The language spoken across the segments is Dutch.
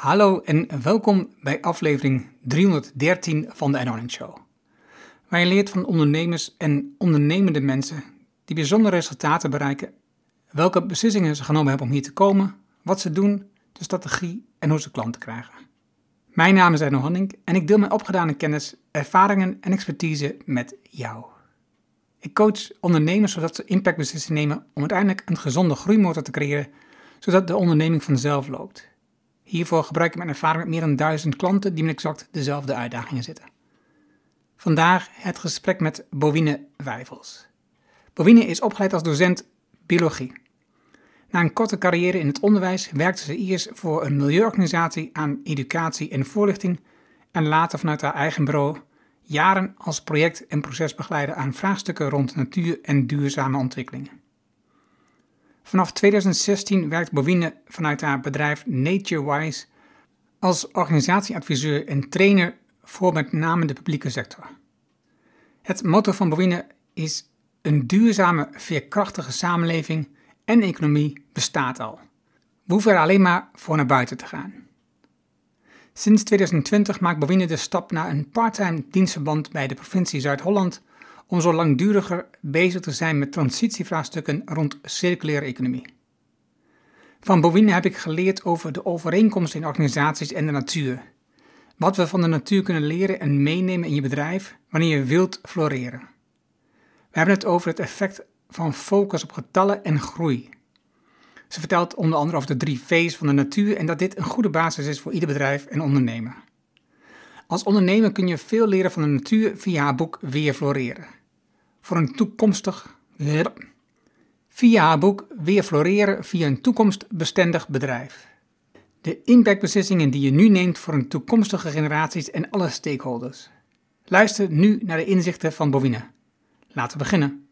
Hallo en welkom bij aflevering 313 van de Ed Show. Waar je leert van ondernemers en ondernemende mensen die bijzondere resultaten bereiken, welke beslissingen ze genomen hebben om hier te komen, wat ze doen, de strategie en hoe ze klanten krijgen. Mijn naam is Erno en ik deel mijn opgedane kennis, ervaringen en expertise met jou. Ik coach ondernemers zodat ze impactbeslissingen nemen om uiteindelijk een gezonde groeimotor te creëren, zodat de onderneming vanzelf loopt. Hiervoor gebruik ik mijn ervaring met meer dan duizend klanten die met exact dezelfde uitdagingen zitten. Vandaag het gesprek met Bovine Wijvels. Bovine is opgeleid als docent biologie. Na een korte carrière in het onderwijs werkte ze eerst voor een milieuorganisatie aan educatie en voorlichting en later vanuit haar eigen bureau jaren als project- en procesbegeleider aan vraagstukken rond natuur en duurzame ontwikkelingen. Vanaf 2016 werkt Bovine vanuit haar bedrijf NatureWise als organisatieadviseur en trainer voor met name de publieke sector. Het motto van Bovine is: een duurzame, veerkrachtige samenleving en economie bestaat al. We hoeven er alleen maar voor naar buiten te gaan. Sinds 2020 maakt Bovine de stap naar een parttime dienstverband bij de provincie Zuid-Holland om zo langduriger bezig te zijn met transitievraagstukken rond circulaire economie. Van Bovine heb ik geleerd over de overeenkomst in organisaties en de natuur. Wat we van de natuur kunnen leren en meenemen in je bedrijf wanneer je wilt floreren. We hebben het over het effect van focus op getallen en groei. Ze vertelt onder andere over de drie V's van de natuur en dat dit een goede basis is voor ieder bedrijf en ondernemer. Als ondernemer kun je veel leren van de natuur via haar boek Weer Floreren. Voor een toekomstig. Via haar boek Weer Floreren via een toekomstbestendig bedrijf. De impactbeslissingen die je nu neemt voor een toekomstige generaties en alle stakeholders. Luister nu naar de inzichten van Bovine. Laten we beginnen.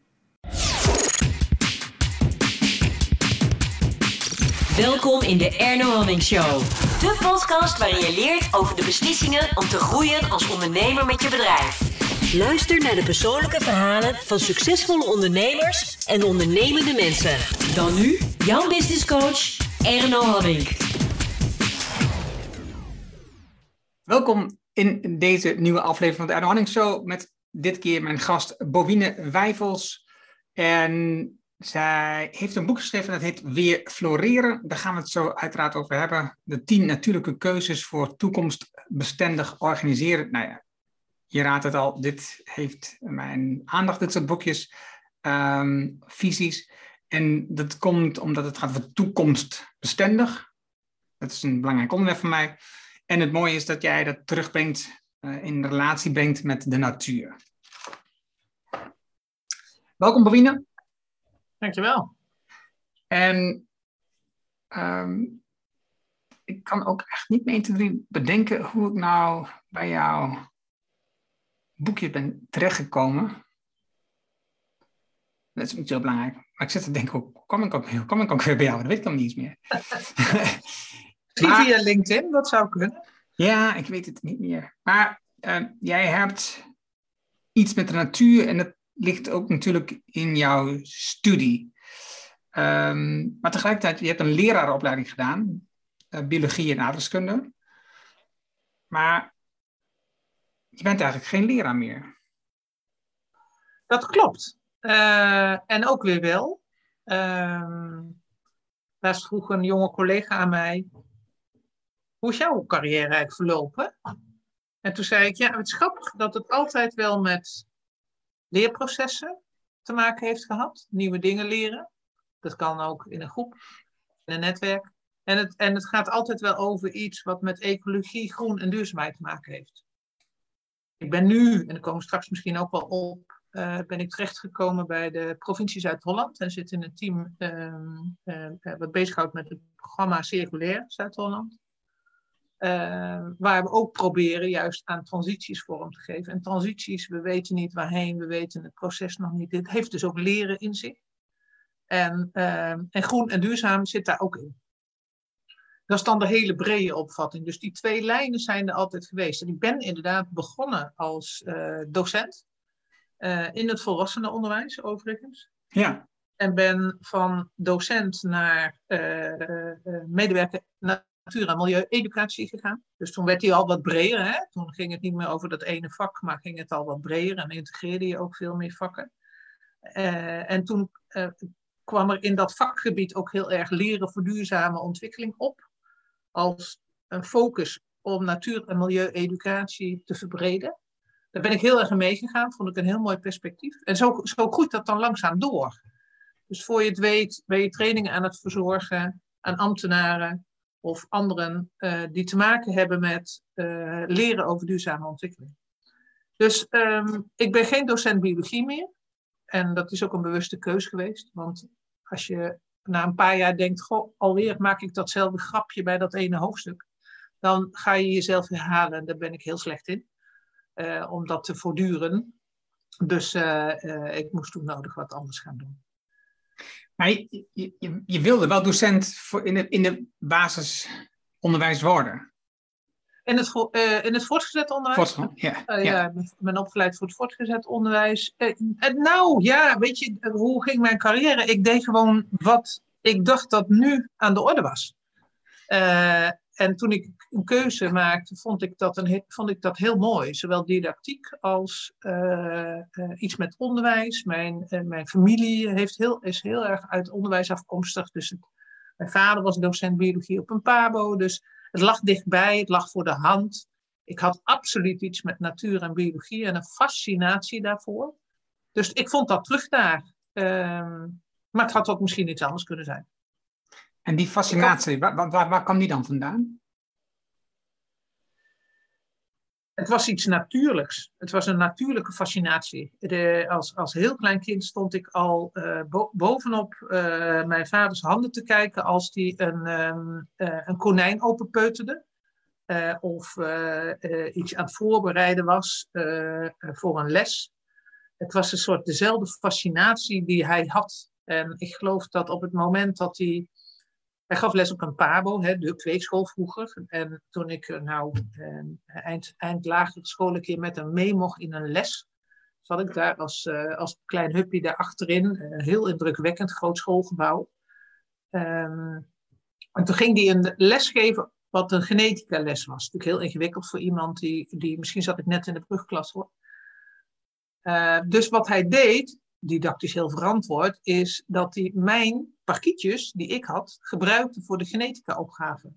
Welkom in de Erno Hamming Show. De podcast waarin je leert over de beslissingen om te groeien als ondernemer met je bedrijf. Luister naar de persoonlijke verhalen van succesvolle ondernemers en ondernemende mensen. Dan nu jouw business coach Erno Hamming. Welkom in deze nieuwe aflevering van de Erno Hamming Show met dit keer mijn gast Bovine Wijfels. En zij heeft een boek geschreven dat heet Weer Floreren. Daar gaan we het zo uiteraard over hebben. De tien natuurlijke keuzes voor toekomstbestendig organiseren. Nou ja, je raadt het al, dit heeft mijn aandacht, dit soort boekjes, um, visies. En dat komt omdat het gaat over toekomstbestendig. Dat is een belangrijk onderwerp voor mij. En het mooie is dat jij dat terugbrengt, uh, in relatie brengt met de natuur. Welkom, Bovine. Dankjewel. En um, ik kan ook echt niet meer 1, 2, 3 bedenken hoe ik nou bij jouw boekje ben terechtgekomen. Dat is niet zo belangrijk. Maar ik zit te denken, hoe kom ik ook, hoe kom ik ook weer bij jou? Dat weet ik dan niet eens meer. maar, via LinkedIn, dat zou kunnen. Ja, ik weet het niet meer. Maar uh, jij hebt iets met de natuur en dat ligt ook natuurlijk in jouw studie. Um, maar tegelijkertijd, je hebt een leraaropleiding gedaan, uh, biologie en aardrijkskunde. Maar je bent eigenlijk geen leraar meer. Dat klopt. Uh, en ook weer wel. Uh, daar vroeg een jonge collega aan mij: Hoe is jouw carrière eigenlijk verlopen? En toen zei ik: Ja, het is grappig dat het altijd wel met leerprocessen te maken heeft gehad. Nieuwe dingen leren. Dat kan ook in een groep, in een netwerk. En het, en het gaat altijd wel over iets wat met ecologie, groen en duurzaamheid te maken heeft. Ik ben nu, en daar komen straks misschien ook wel op, uh, ben ik terechtgekomen bij de provincie Zuid-Holland. En zit in een team uh, uh, wat bezighoudt met het programma Circulair Zuid-Holland. Uh, waar we ook proberen juist aan transities vorm te geven. En transities, we weten niet waarheen, we weten het proces nog niet. Dit heeft dus ook leren in zich. En, uh, en groen en duurzaam zit daar ook in. Dat is dan de hele brede opvatting. Dus die twee lijnen zijn er altijd geweest. En ik ben inderdaad begonnen als uh, docent. in het volwassenenonderwijs overigens. Ja. En ben van docent naar medewerker natuur- en milieu-educatie gegaan. Dus toen werd hij al wat breder. Hè? Toen ging het niet meer over dat ene vak, maar ging het al wat breder en integreerde je ook veel meer vakken. En toen kwam er in dat vakgebied ook heel erg leren voor duurzame ontwikkeling op. Als een focus om natuur- en milieu-educatie te verbreden. Daar ben ik heel erg in meegegaan, vond ik een heel mooi perspectief. En zo, zo groeit dat dan langzaam door. Dus voor je het weet ben je trainingen aan het verzorgen aan ambtenaren of anderen uh, die te maken hebben met uh, leren over duurzame ontwikkeling. Dus um, ik ben geen docent biologie meer. En dat is ook een bewuste keus geweest. Want als je na een paar jaar denkt, goh, alweer maak ik datzelfde grapje bij dat ene hoofdstuk. Dan ga je jezelf herhalen. En daar ben ik heel slecht in. Uh, om dat te voortduren. Dus ik moest toen nodig wat anders gaan doen. Maar je, je, je, wilde wel docent voor in, de, in de basisonderwijs worden. In het, uh, in het voortgezet onderwijs? Ja. Uh, ja. ik ben opgeleid voor het voortgezet onderwijs. Uh, nou ja, weet je, hoe ging mijn carrière? Ik deed gewoon wat ik dacht dat nu aan de orde was. en toen ik een keuze maakte, vond ik dat, een, vond ik dat heel mooi. Zowel didactiek als iets met onderwijs. Mijn, mijn familie heeft heel, is heel erg uit onderwijs afkomstig. Dus het, mijn vader was docent biologie op een PABO. Dus het lag dichtbij, het lag voor de hand. Ik had absoluut iets met natuur en biologie en een fascinatie daarvoor. Dus ik vond dat terug daar. Ehm, maar het had ook misschien iets anders kunnen zijn. En die fascinatie, waar, waar, waar kwam die dan vandaan? Het was iets natuurlijks. Het was een natuurlijke fascinatie. Als, als heel klein kind stond ik al bo bovenop uh, mijn vaders handen te kijken als hij een, um, uh, een konijn openpeuterde. of iets aan het voorbereiden was voor een les. Het was een soort dezelfde fascinatie die hij had. En ik geloof dat op het moment dat hij hij gaf les op een PABO, hè, de kweekschool vroeger. En toen ik eh, nou eh, eind, eind lagere school een keer met hem mee mocht in een les, zat ik daar als, uh, als klein huppie daar achterin. Uh, heel indrukwekkend, groot schoolgebouw. Um, en toen ging hij een les geven wat een genetica les was. Natuurlijk heel ingewikkeld voor iemand die, die misschien zat ik net in de brugklas hoor. Uh, dus wat hij deed, didactisch heel verantwoord, is dat hij mijn parkietjes die ik had, gebruikte voor de genetica-opgave.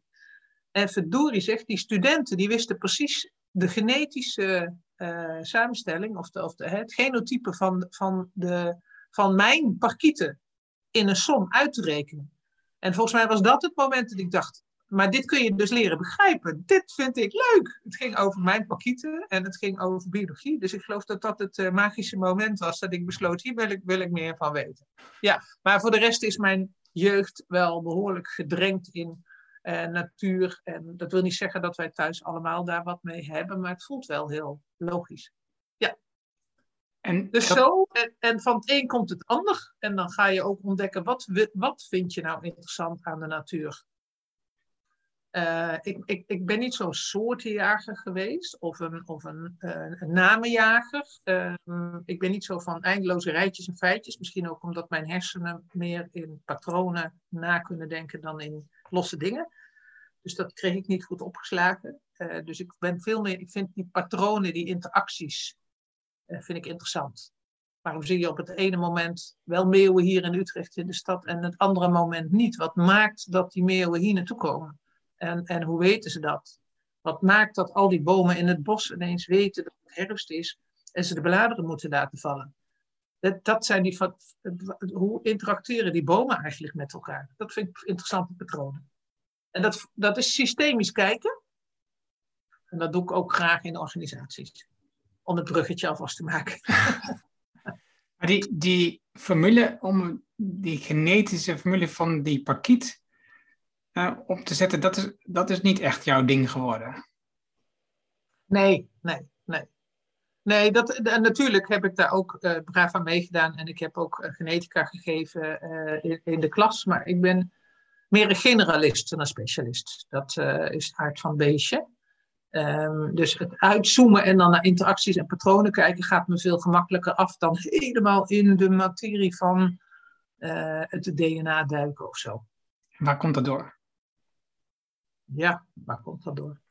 En verdorie zegt, die studenten die wisten precies de genetische uh, samenstelling of, de, of het genotype van, van, de, van mijn parkieten in een som uit te rekenen. En volgens mij was dat het moment dat ik dacht, maar dit kun je dus leren begrijpen. Dit vind ik leuk. Het ging over mijn pakieten en het ging over biologie. Dus ik geloof dat dat het uh, magische moment was dat ik besloot, hier wil ik, wil ik meer van weten. Ja, maar voor de rest is mijn jeugd wel behoorlijk gedrenkt in uh, natuur. En dat wil niet zeggen dat wij thuis allemaal daar wat mee hebben, maar het voelt wel heel logisch. Ja. En dus dat... zo, en, en, van het een komt het ander. En dan ga je ook ontdekken, wat, wat vind je nou interessant aan de natuur? Uh, ik, ik, ik ben niet zo'n soortenjager geweest of een, of een, een namenjager. Uh, ik ben niet zo van eindeloze rijtjes en feitjes. Misschien ook omdat mijn hersenen meer in patronen na kunnen denken dan in losse dingen. Dus dat kreeg ik niet goed opgeslagen. Eh, dus ik ben veel meer, ik vind die patronen, die interacties, vind ik interessant. Waarom zie je op het ene moment wel meeuwen hier in Utrecht in de stad en het andere moment niet? Wat maakt dat die meeuwen hier naartoe komen? En, en hoe weten ze dat? Wat maakt dat al die bomen in het bos ineens weten dat het herfst is en ze de bladeren moeten laten vallen? Dat, dat zijn die, hoe interacteren die bomen eigenlijk met elkaar? Dat vind ik interessante patronen. En dat, dat is systemisch kijken. En dat doe ik ook graag in organisaties. Om het bruggetje alvast te maken. Maar die, die formule, om die genetische formule van die parkiet uh, op te zetten, dat is, dat is niet echt jouw ding geworden. Nee, nee, nee. Nee, dat, en natuurlijk heb ik daar ook uh, braaf aan meegedaan. En ik heb ook uh, genetica gegeven in, in, de klas. Maar ik ben meer een generalist dan een specialist. Dat is het aard van beestje. Um, dus het uitzoomen en dan naar interacties en patronen kijken gaat me veel gemakkelijker af dan helemaal in de materie van het DNA duiken of zo. Waar komt dat door? Ja, waar komt dat door?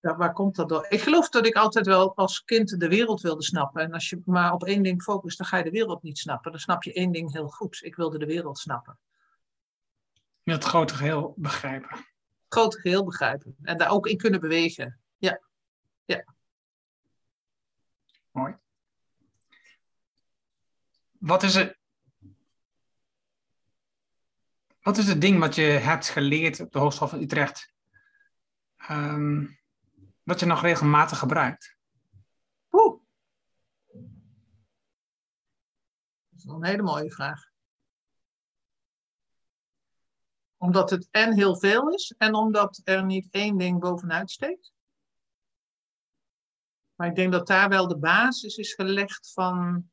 Ja, waar komt dat door? Ik geloof dat ik altijd wel als kind de wereld wilde snappen. En als je maar op één ding focust, dan ga je de wereld niet snappen. Dan snap je één ding heel goed. Ik wilde de wereld snappen. Het grote geheel begrijpen. Het grote geheel begrijpen. En daar ook in kunnen bewegen. Ja. ja. Mooi. Wat is het? Wat is het ding wat je hebt geleerd op de Hogeschool van Utrecht? Um, wat je nog regelmatig gebruikt? Oeh. Dat is een hele mooie vraag. Omdat het en heel veel is en omdat er niet één ding bovenuit steekt. Maar ik denk dat daar wel de basis is gelegd van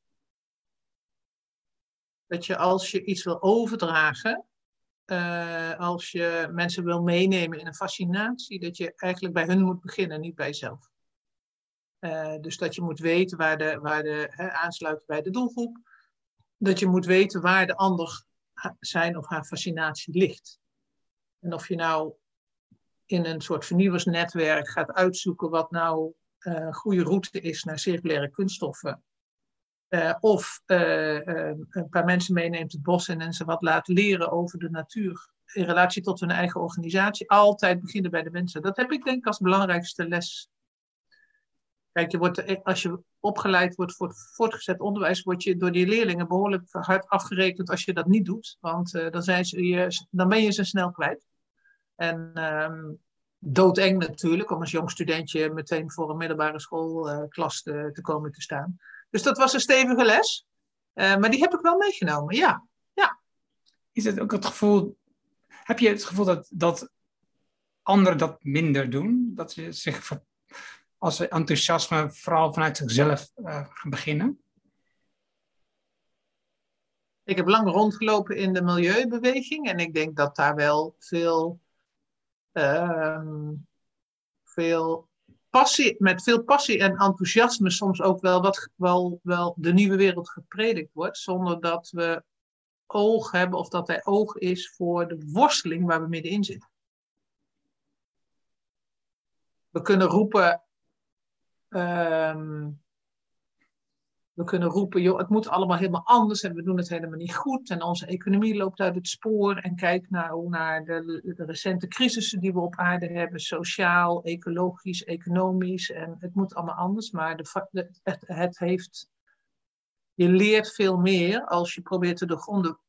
dat je als je iets wil overdragen, uh, als je mensen wil meenemen in een fascinatie, dat je eigenlijk bij hun moet beginnen, niet bij jezelf. Uh, dus dat je moet weten waar de, waar de aansluit bij de doelgroep. Dat je moet weten waar de ander zijn of haar fascinatie ligt. En of je nou in een soort vernieuwersnetwerk gaat uitzoeken wat nou een goede route is naar circulaire kunststoffen. Uh, of uh, een paar mensen meeneemt het bos in en ze wat laat leren over de natuur. In relatie tot hun eigen organisatie. Altijd beginnen bij de mensen. Dat heb ik denk ik als belangrijkste les. Kijk, je wordt, als je opgeleid wordt voor het voortgezet onderwijs, word je door die leerlingen behoorlijk hard afgerekend als je dat niet doet. Want dan, zijn ze je, dan ben je ze snel kwijt. En um, doodeng natuurlijk, om als jong studentje meteen voor een middelbare schoolklas te, te komen te staan. Dus dat was een stevige les. Uh, maar die heb ik wel meegenomen, ja. ja. Is het ook het gevoel, heb je het gevoel dat, dat anderen dat minder doen? Dat ze zich als enthousiasme vooral vanuit zichzelf uh, gaan beginnen? Ik heb lang rondgelopen in de milieubeweging en ik denk dat daar wel veel, uh, veel met veel passie en enthousiasme soms ook wel, wat, wel, wel de nieuwe wereld gepredikt wordt, zonder dat we oog hebben of dat er oog is voor de worsteling waar we middenin zitten. We kunnen roepen, um, we kunnen roepen, joh, het moet allemaal helemaal anders en we doen het helemaal niet goed. En onze economie loopt uit het spoor en kijk nou naar de, de recente crisissen die we op aarde hebben, sociaal, ecologisch, economisch en het moet allemaal anders, maar de, het, heeft, je leert veel meer als je probeert te doorgronden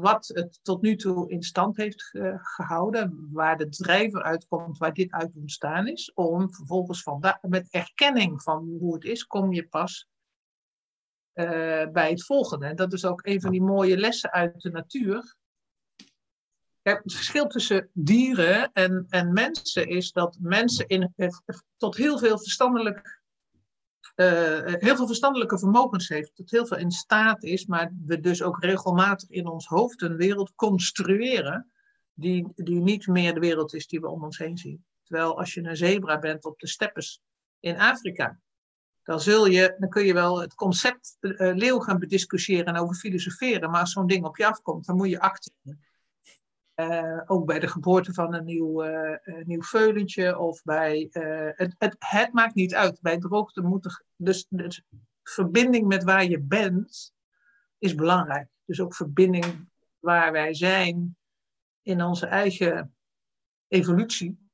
wat het tot nu toe in stand heeft gehouden, waar de drijver uitkomt, waar dit uit ontstaan is, om vervolgens van met erkenning van hoe het is, kom je pas uh, bij het volgende. En dat is ook een van die mooie lessen uit de natuur. het verschil tussen dieren en, en mensen is dat mensen in, tot heel veel, verstandelijk, uh, heel veel verstandelijke vermogens heeft, tot heel veel in staat is, maar we dus ook regelmatig in ons hoofd een wereld construeren die, die niet meer de wereld is die we om ons heen zien. Terwijl als je een zebra bent op de steppes in Afrika, dan, zul je, dan kun je wel het concept uh, leeuw gaan bediscussiëren en over filosoferen. Maar als zo'n ding op je afkomt, dan moet je acteren. Uh, ook bij de geboorte van een nieuw, uh, nieuw veulentje of bij. Het, het, het, maakt niet uit. Bij droogte moet er. Dus, dus verbinding met waar je bent is belangrijk. Dus ook verbinding waar wij zijn in onze eigen evolutie.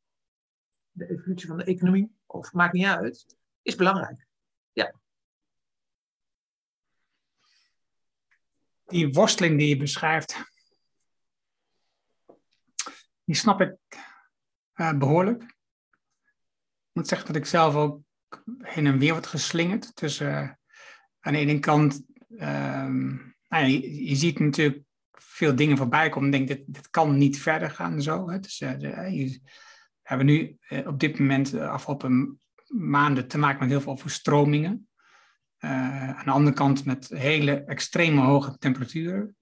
De evolutie van de economie, of maakt niet uit, is belangrijk. Ja. Die worsteling die je beschrijft, die snap ik uh, behoorlijk. Ik moet zeggen dat ik zelf ook heen en weer word geslingerd tussen uh, aan de ene kant, um, nou je, ziet natuurlijk veel dingen voorbij komen en denk dit, dit kan niet verder gaan zo. Hè. Dus, de, je, we hebben nu op dit moment afgelopen maanden te maken met heel veel overstromingen. Uh, aan de andere kant met hele extreme hoge temperaturen.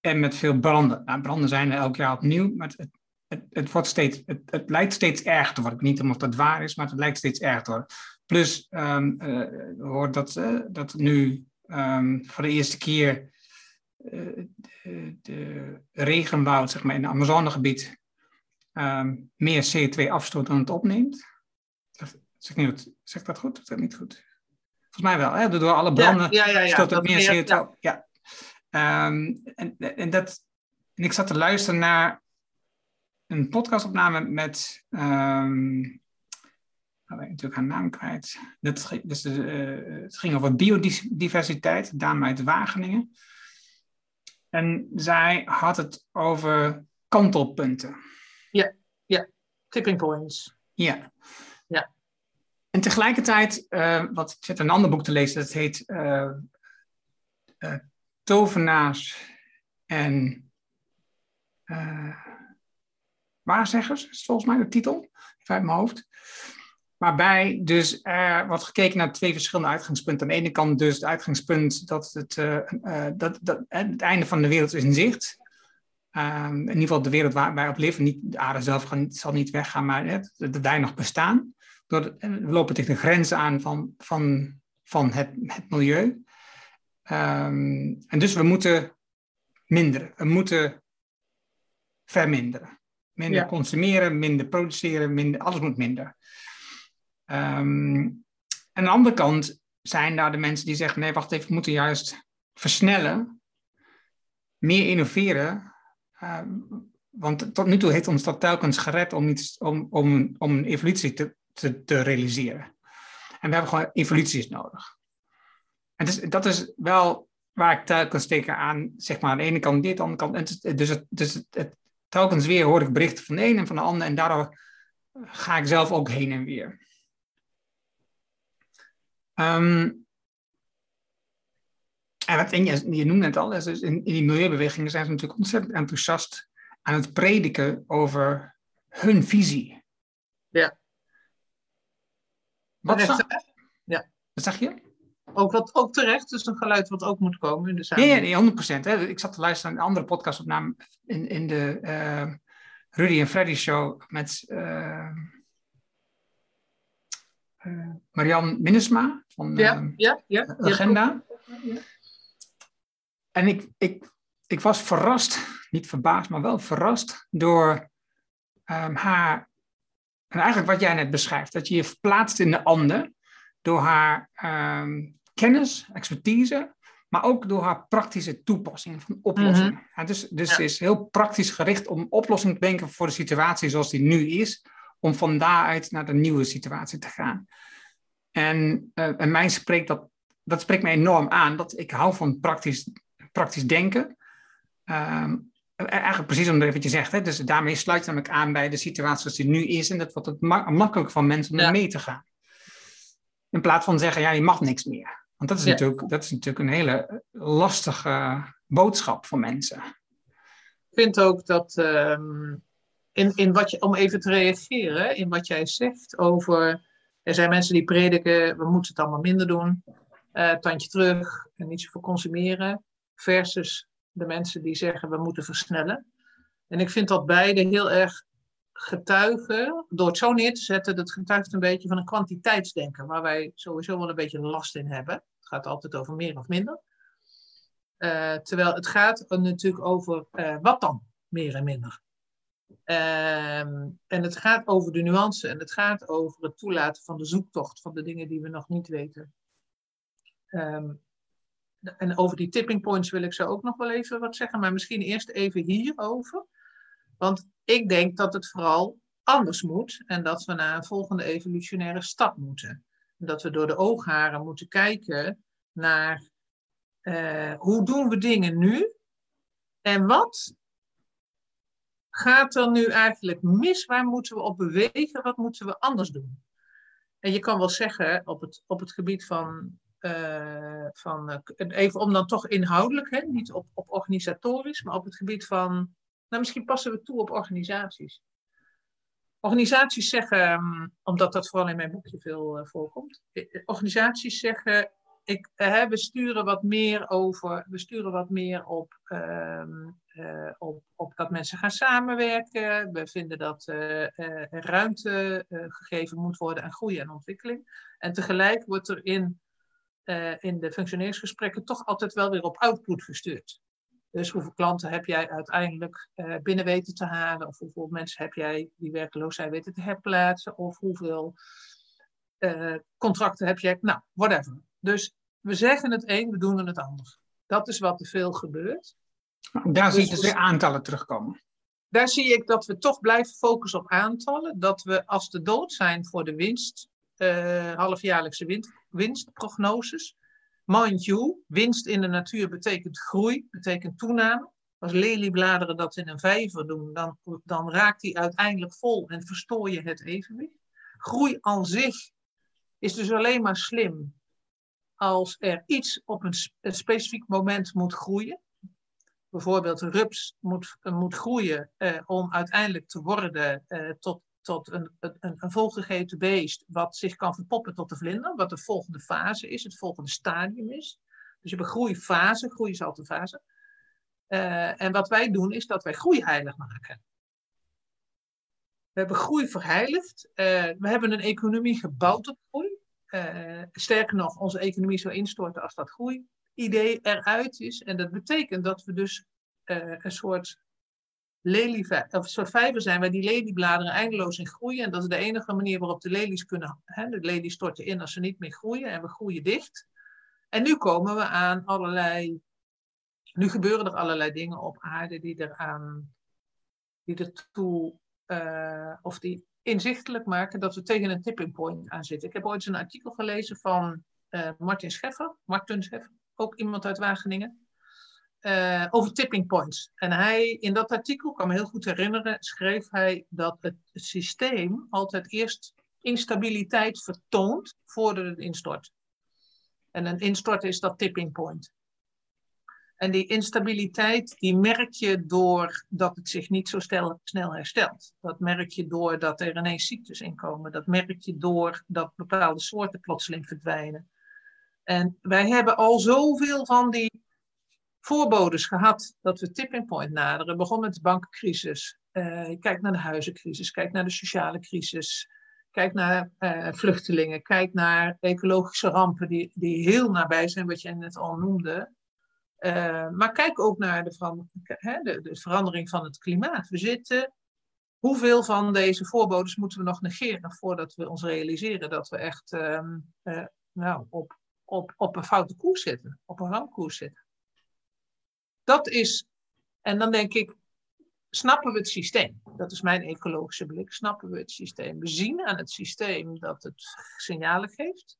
En met veel branden. Nou, branden zijn er elk jaar opnieuw, maar het, het, het, wordt steeds, het, het lijkt steeds erger te worden. Niet of dat waar is, maar het lijkt steeds erger te worden. Plus, um, uh, hoort dat, uh, dat nu um, voor de eerste keer de, de regenwoud zeg maar, in het Amazonegebied ehm, meer CO2 afstoot dan het opneemt. Zeg, ik niet, zeg dat goed of dat niet goed? Volgens mij wel. Hè? Door alle branden ja, ja, ja, stoot het meer meer- CO2 op. Ja. Ehm, en, en, dat, en ik zat te luisteren naar een podcastopname met... ehm ik natuurlijk haar naam kwijt. Dat, dus eh, het ging over biodiversiteit, dame uit Wageningen. En zij had het over kantelpunten. Tipping points. Ja. En tegelijkertijd, eh, wat ik zit een ander boek te lezen, dat heet eh, eh, Tovenaars en Waarzeggers, is volgens mij de titel, even uit mijn hoofd. Waarbij dus er wordt gekeken naar twee verschillende uitgangspunten. Aan de ene kant dus het uitgangspunt dat het, dat, dat, het einde van de wereld is in zicht. Ehm, in ieder geval de wereld waar wij op leven. Niet, de aarde zelf zal niet weggaan, maar hè, dat wij nog bestaan. Door we lopen tegen de grenzen aan van, van, van het, het milieu. Ehm, en dus we moeten minderen. We moeten verminderen. Minder Ja. consumeren, minder produceren, minder, alles moet minder. En aan de andere kant zijn daar de mensen die zeggen: nee, wacht even, we moeten juist versnellen, meer innoveren. Ehm, want tot nu toe heeft ons dat telkens gered om, iets, om, om, om een evolutie te, te, te realiseren. En we hebben gewoon evoluties nodig. En dus, dat is wel waar ik telkens tegen aan, zeg maar, aan de ene kant dit, aan de andere kant. En dus het, dus het, het- telkens weer hoor ik berichten van de een en van de ander. En daardoor ga ik zelf ook heen en weer. Ehm, en wat en je, je noemde het al, dus in, in die milieubewegingen zijn ze natuurlijk ontzettend enthousiast aan het prediken over hun visie. Ja. Wat, Terecht, za- wat zeg je? Ook, wat, ook terecht, dus een geluid wat ook moet komen in de Ja, samenleving. ja, nee, 100%. Hè. Ik zat te luisteren naar een andere podcastopname in, in de eh, Rudy en Freddy show met eh eh, Marianne Minnesma van Ja, ja, ja. ja. Agenda. Ja. En ik, ik, ik was verrast, niet verbaasd, maar wel verrast door ehm, haar. En eigenlijk wat jij net beschrijft, dat je je verplaatst in de ander door haar ehm, kennis, expertise, maar ook door haar praktische toepassing van oplossingen. Ja, dus dus Ja. is heel praktisch gericht om oplossingen te denken voor de situatie zoals die nu is, om van daaruit naar de nieuwe situatie te gaan. En, eh, en mij spreekt dat, dat spreekt mij enorm aan, dat ik hou van praktisch, praktisch denken. Ehm, eigenlijk precies omdat wat je zegt, hè? dus daarmee sluit je namelijk aan bij de situatie zoals die nu is en dat wordt het ma- makkelijk van mensen om Ja. mee te gaan. In plaats van zeggen, ja, je mag niks meer. Want dat is, Ja. natuurlijk, dat is natuurlijk een hele lastige boodschap voor mensen. Ik vind ook dat, ehm, in, in wat je, om even te reageren, in wat jij zegt over, er zijn mensen die prediken, we moeten het allemaal minder doen, eh, tandje terug en niet zoveel consumeren, versus de mensen die zeggen, we moeten versnellen. En ik vind dat beide heel erg getuigen, door het zo neer te zetten, dat getuigt een beetje van een kwantiteitsdenken, waar wij sowieso wel een beetje last in hebben. Het gaat altijd over meer of minder. Eh, terwijl het gaat natuurlijk over eh, wat dan meer en minder. Ehm, en het gaat over de nuance en het gaat over het toelaten van de zoektocht van de dingen die we nog niet weten. Ehm, en over die tipping points wil ik zo ook nog wel even wat zeggen, maar misschien eerst even hierover. Want ik denk dat het vooral anders moet en dat we naar een volgende evolutionaire stap moeten. En dat we door de oogharen moeten kijken naar eh, hoe doen we dingen nu en wat gaat er nu eigenlijk mis? Waar moeten we op bewegen? Wat moeten we anders doen? En je kan wel zeggen op het, op het gebied van, eh, van eh, even om dan toch inhoudelijk, hè, niet op, op organisatorisch, maar op het gebied van, nou misschien passen we toe op organisaties. Organisaties zeggen, hm, omdat dat vooral in mijn boekje veel eh, voorkomt, organisaties zeggen, ik, we sturen wat meer over, we sturen wat meer op, ehm, eh, op, dat mensen gaan samenwerken. We vinden dat er ruimte gegeven moet worden aan groei en ontwikkeling. En tegelijk wordt er in, eh, in de functioneringsgesprekken toch altijd wel weer op output gestuurd. Dus hoeveel klanten heb jij uiteindelijk uh, binnen weten te halen? Of hoeveel mensen heb jij die werkloos zijn weten te herplaatsen? Of hoeveel uh, contracten heb jij? Nou, whatever. Dus we zeggen het een, we doen het ander. Dat is wat er veel gebeurt. Daar zie je dus weer aantallen terugkomen. Daar zie ik dat we toch blijven focussen op aantallen. Dat we als de dood zijn voor de winst, uh, halfjaarlijkse winst, winstprognoses. Mind you, winst in de natuur betekent groei, betekent toename. Als leliebladeren dat in een vijver doen, dan, dan raakt die uiteindelijk vol en verstoor je het evenwicht. Groei aan zich is dus alleen maar slim als er iets op een, een specifiek moment moet groeien. Bijvoorbeeld rups moet, moet groeien eh, om uiteindelijk te worden eh, tot, tot een, een, een volgegeten beest wat zich kan verpoppen tot de vlinder, wat de volgende fase is, het volgende stadium is. Dus je hebt een groeifase, groei is altijd een fase. Uh, en wat wij doen is dat wij groei heilig maken. We hebben groei verheiligd. Uh, we hebben een economie gebouwd op groei. Uh, sterker nog, onze economie zou instorten als dat groei-idee eruit is. En dat betekent dat we dus een soort of een soort vijver zijn waar die leliebladeren eindeloos in groeien. En dat is de enige manier waarop de lelies kunnen. Hè, de lelies storten in als ze niet meer groeien en we groeien dicht. En nu komen we aan allerlei. Nu gebeuren er allerlei dingen op aarde die eraan. die ertoe. Uh, of die inzichtelijk maken dat we tegen een tipping point aan zitten. Ik heb ooit een artikel gelezen van uh, Martin Scheffer, Martin Scheffer, ook iemand uit Wageningen, uh, over tipping points. En hij, in dat artikel, kan me heel goed herinneren, schreef hij dat het, systeem altijd eerst instabiliteit vertoont voordat het instort. En een instort is dat tipping point. En die instabiliteit, die merk je doordat het zich niet zo snel herstelt. Dat merk je doordat er ineens ziektes inkomen. Dat merk je doordat bepaalde soorten plotseling verdwijnen. En wij hebben al zoveel van die voorbodes gehad dat we tipping point naderen. Begon met de bankencrisis. Uh, kijk naar de huizencrisis. Kijk naar de sociale crisis. Kijk naar uh, vluchtelingen. Kijk naar ecologische rampen die, die heel nabij zijn, wat jij net al noemde. Uh, maar kijk ook naar de, de, de, verandering van het klimaat. We zitten. Hoeveel van deze voorbodes moeten we nog negeren voordat we ons realiseren dat we echt uh, nou, op, op, op een foute koers zitten, op een ramkoers zitten? Dat is, en dan denk ik, snappen we het systeem? Dat is mijn ecologische blik. Snappen we het systeem? We zien aan het systeem dat het signalen geeft.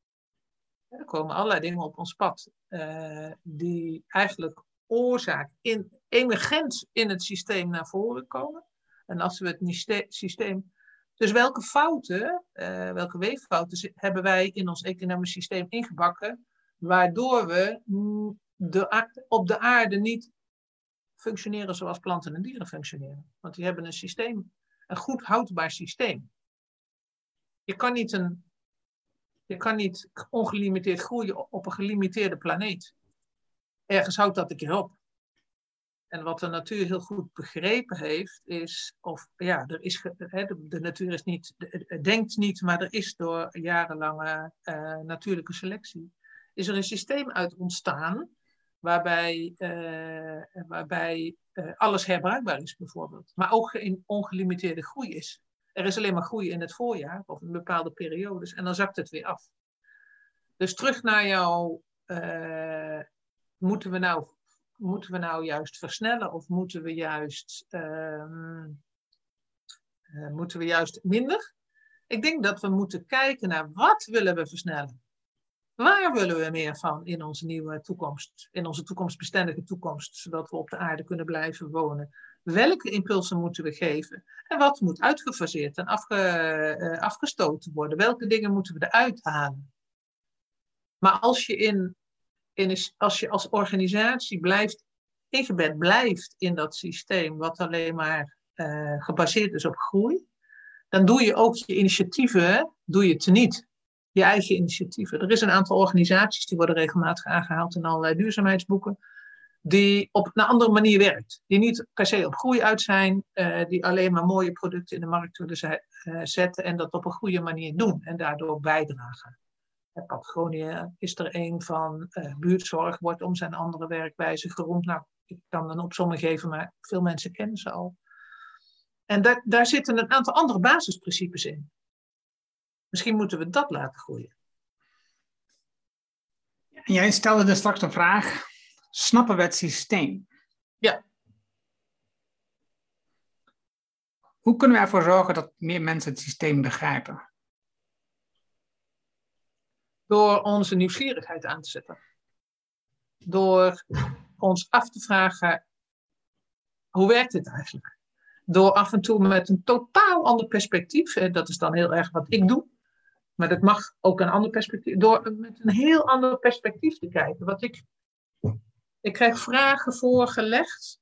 Er komen allerlei dingen op ons pad uh, die eigenlijk oorzaak in, emergent in het systeem naar voren komen. En als we het systeem. Dus welke fouten, uh, welke weeffouten hebben wij in ons economisch systeem ingebakken, waardoor we de, op de aarde niet functioneren zoals planten en dieren functioneren? Want die hebben een systeem, een goed houdbaar systeem. Je kan niet een je kan niet ongelimiteerd groeien op een gelimiteerde planeet. Ergens houdt dat een keer op. En wat de natuur heel goed begrepen heeft, is, of ja, er is, de, natuur is niet, denkt niet, maar er is door jarenlange uh, natuurlijke selectie, is er een systeem uit ontstaan waarbij, uh, waarbij uh, alles herbruikbaar is bijvoorbeeld, maar ook in ongelimiteerde groei is. Er is alleen maar groei in het voorjaar of in bepaalde periodes en dan zakt het weer af. Dus terug naar jou, uh, moeten, we nou, moeten we nou juist versnellen of moeten we juist, uh, moeten we juist minder? Ik denk dat we moeten kijken naar wat willen we versnellen. Waar willen we meer van in onze nieuwe toekomst, in onze toekomstbestendige toekomst, zodat we op de aarde kunnen blijven wonen? Welke impulsen moeten we geven? En wat moet uitgefaseerd en uh, afgestoten worden? Welke dingen moeten we eruit halen? Maar als je, in, in, als, je als organisatie blijft, ingebed blijft in dat systeem, wat alleen maar uh, gebaseerd is op groei, dan doe je ook je initiatieven, doe je teniet. Je eigen initiatieven. Er is een aantal organisaties die worden regelmatig aangehaald in allerlei duurzaamheidsboeken die op een andere manier werkt. Die niet per se op groei uit zijn, uh, die alleen maar mooie producten in de markt willen uh, zetten en dat op een goede manier doen en daardoor bijdragen. Patagonië is er een van. Uh, buurtzorg wordt om zijn andere werkwijze geroemd. Nou, ik kan een opzomming geven, maar veel mensen kennen ze al. En daar zitten een aantal andere basisprincipes in. Misschien moeten we dat laten groeien. En jij stelde dus straks een vraag. Snappen we het systeem? Ja. Hoe kunnen we ervoor zorgen dat meer mensen het systeem begrijpen? Door onze nieuwsgierigheid aan te zetten. Door ons af te vragen, hoe werkt dit eigenlijk? Door af en toe met een totaal ander perspectief, dat is dan heel erg wat ik doe, maar dat mag ook een ander perspectief, door met een heel ander perspectief te kijken. Wat ik, ik krijg vragen voorgelegd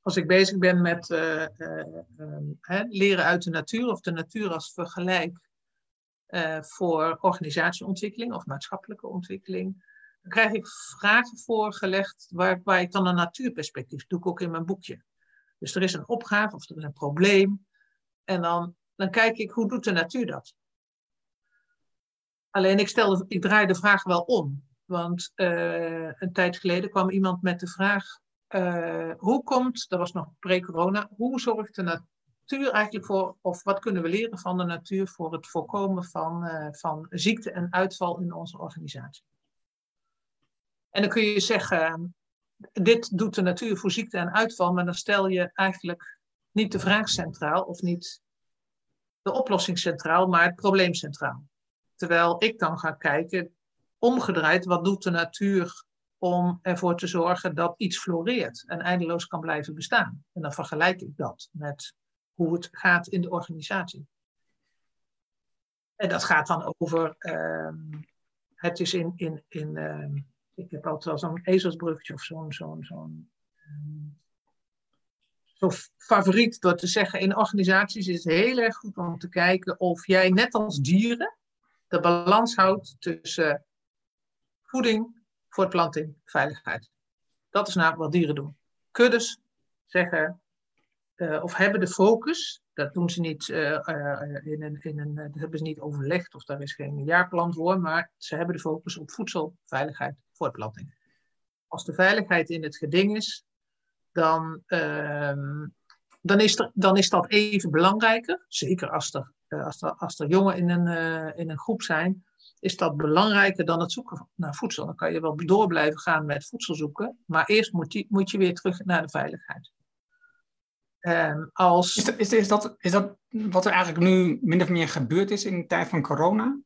als ik bezig ben met uh, uh, leren uit de natuur of de natuur als vergelijk voor organisatieontwikkeling of maatschappelijke ontwikkeling, dan krijg ik vragen voorgelegd waar, waar ik dan een natuurperspectief doe, ik ook in mijn boekje. Dus er is een opgave of er is een probleem en dan, dan kijk ik hoe doet de natuur dat. Alleen ik, stelde, ik draai de vraag wel om. Want een tijd geleden kwam iemand met de vraag: uh, hoe komt, dat was nog pre-corona, hoe zorgt de natuur eigenlijk voor, of wat kunnen we leren van de natuur voor het voorkomen van, uh, van ziekte en uitval in onze organisatie? En dan kun je zeggen, dit doet de natuur voor ziekte en uitval, maar dan stel je eigenlijk niet de vraag centraal of niet de oplossing centraal, maar het probleem centraal. Terwijl ik dan ga kijken, omgedraaid, wat doet de natuur om ervoor te zorgen dat iets floreert en eindeloos kan blijven bestaan. En dan vergelijk ik dat met hoe het gaat in de organisatie. En dat gaat dan over, uh, het is in, in, in uh, ik heb altijd wel zo'n ezelsbruggetje of zo'n zo'n zo'n um, zo favoriet door te zeggen, in organisaties is het heel erg goed om te kijken of jij net als dieren de balans houdt tussen voeding, voortplanting, veiligheid. Dat is nou wat dieren doen. Kuddes zeggen uh, of hebben de focus, dat doen ze niet uh, uh, in een, in een, dat hebben ze niet overlegd of daar is geen jaarplan voor, maar ze hebben de focus op voedsel, veiligheid, voortplanting. Als de veiligheid in het geding is, dan, ehm, dan, is, er, dan is dat even belangrijker. Zeker als er, als er, als er jongen in een, in een groep zijn is dat belangrijker dan het zoeken naar voedsel. Dan kan je wel door blijven gaan met voedsel zoeken, maar eerst moet je, moet je weer terug naar de veiligheid. Um, als... is, dat, is, is, dat, is dat wat er eigenlijk nu min of meer gebeurd is in de tijd van corona?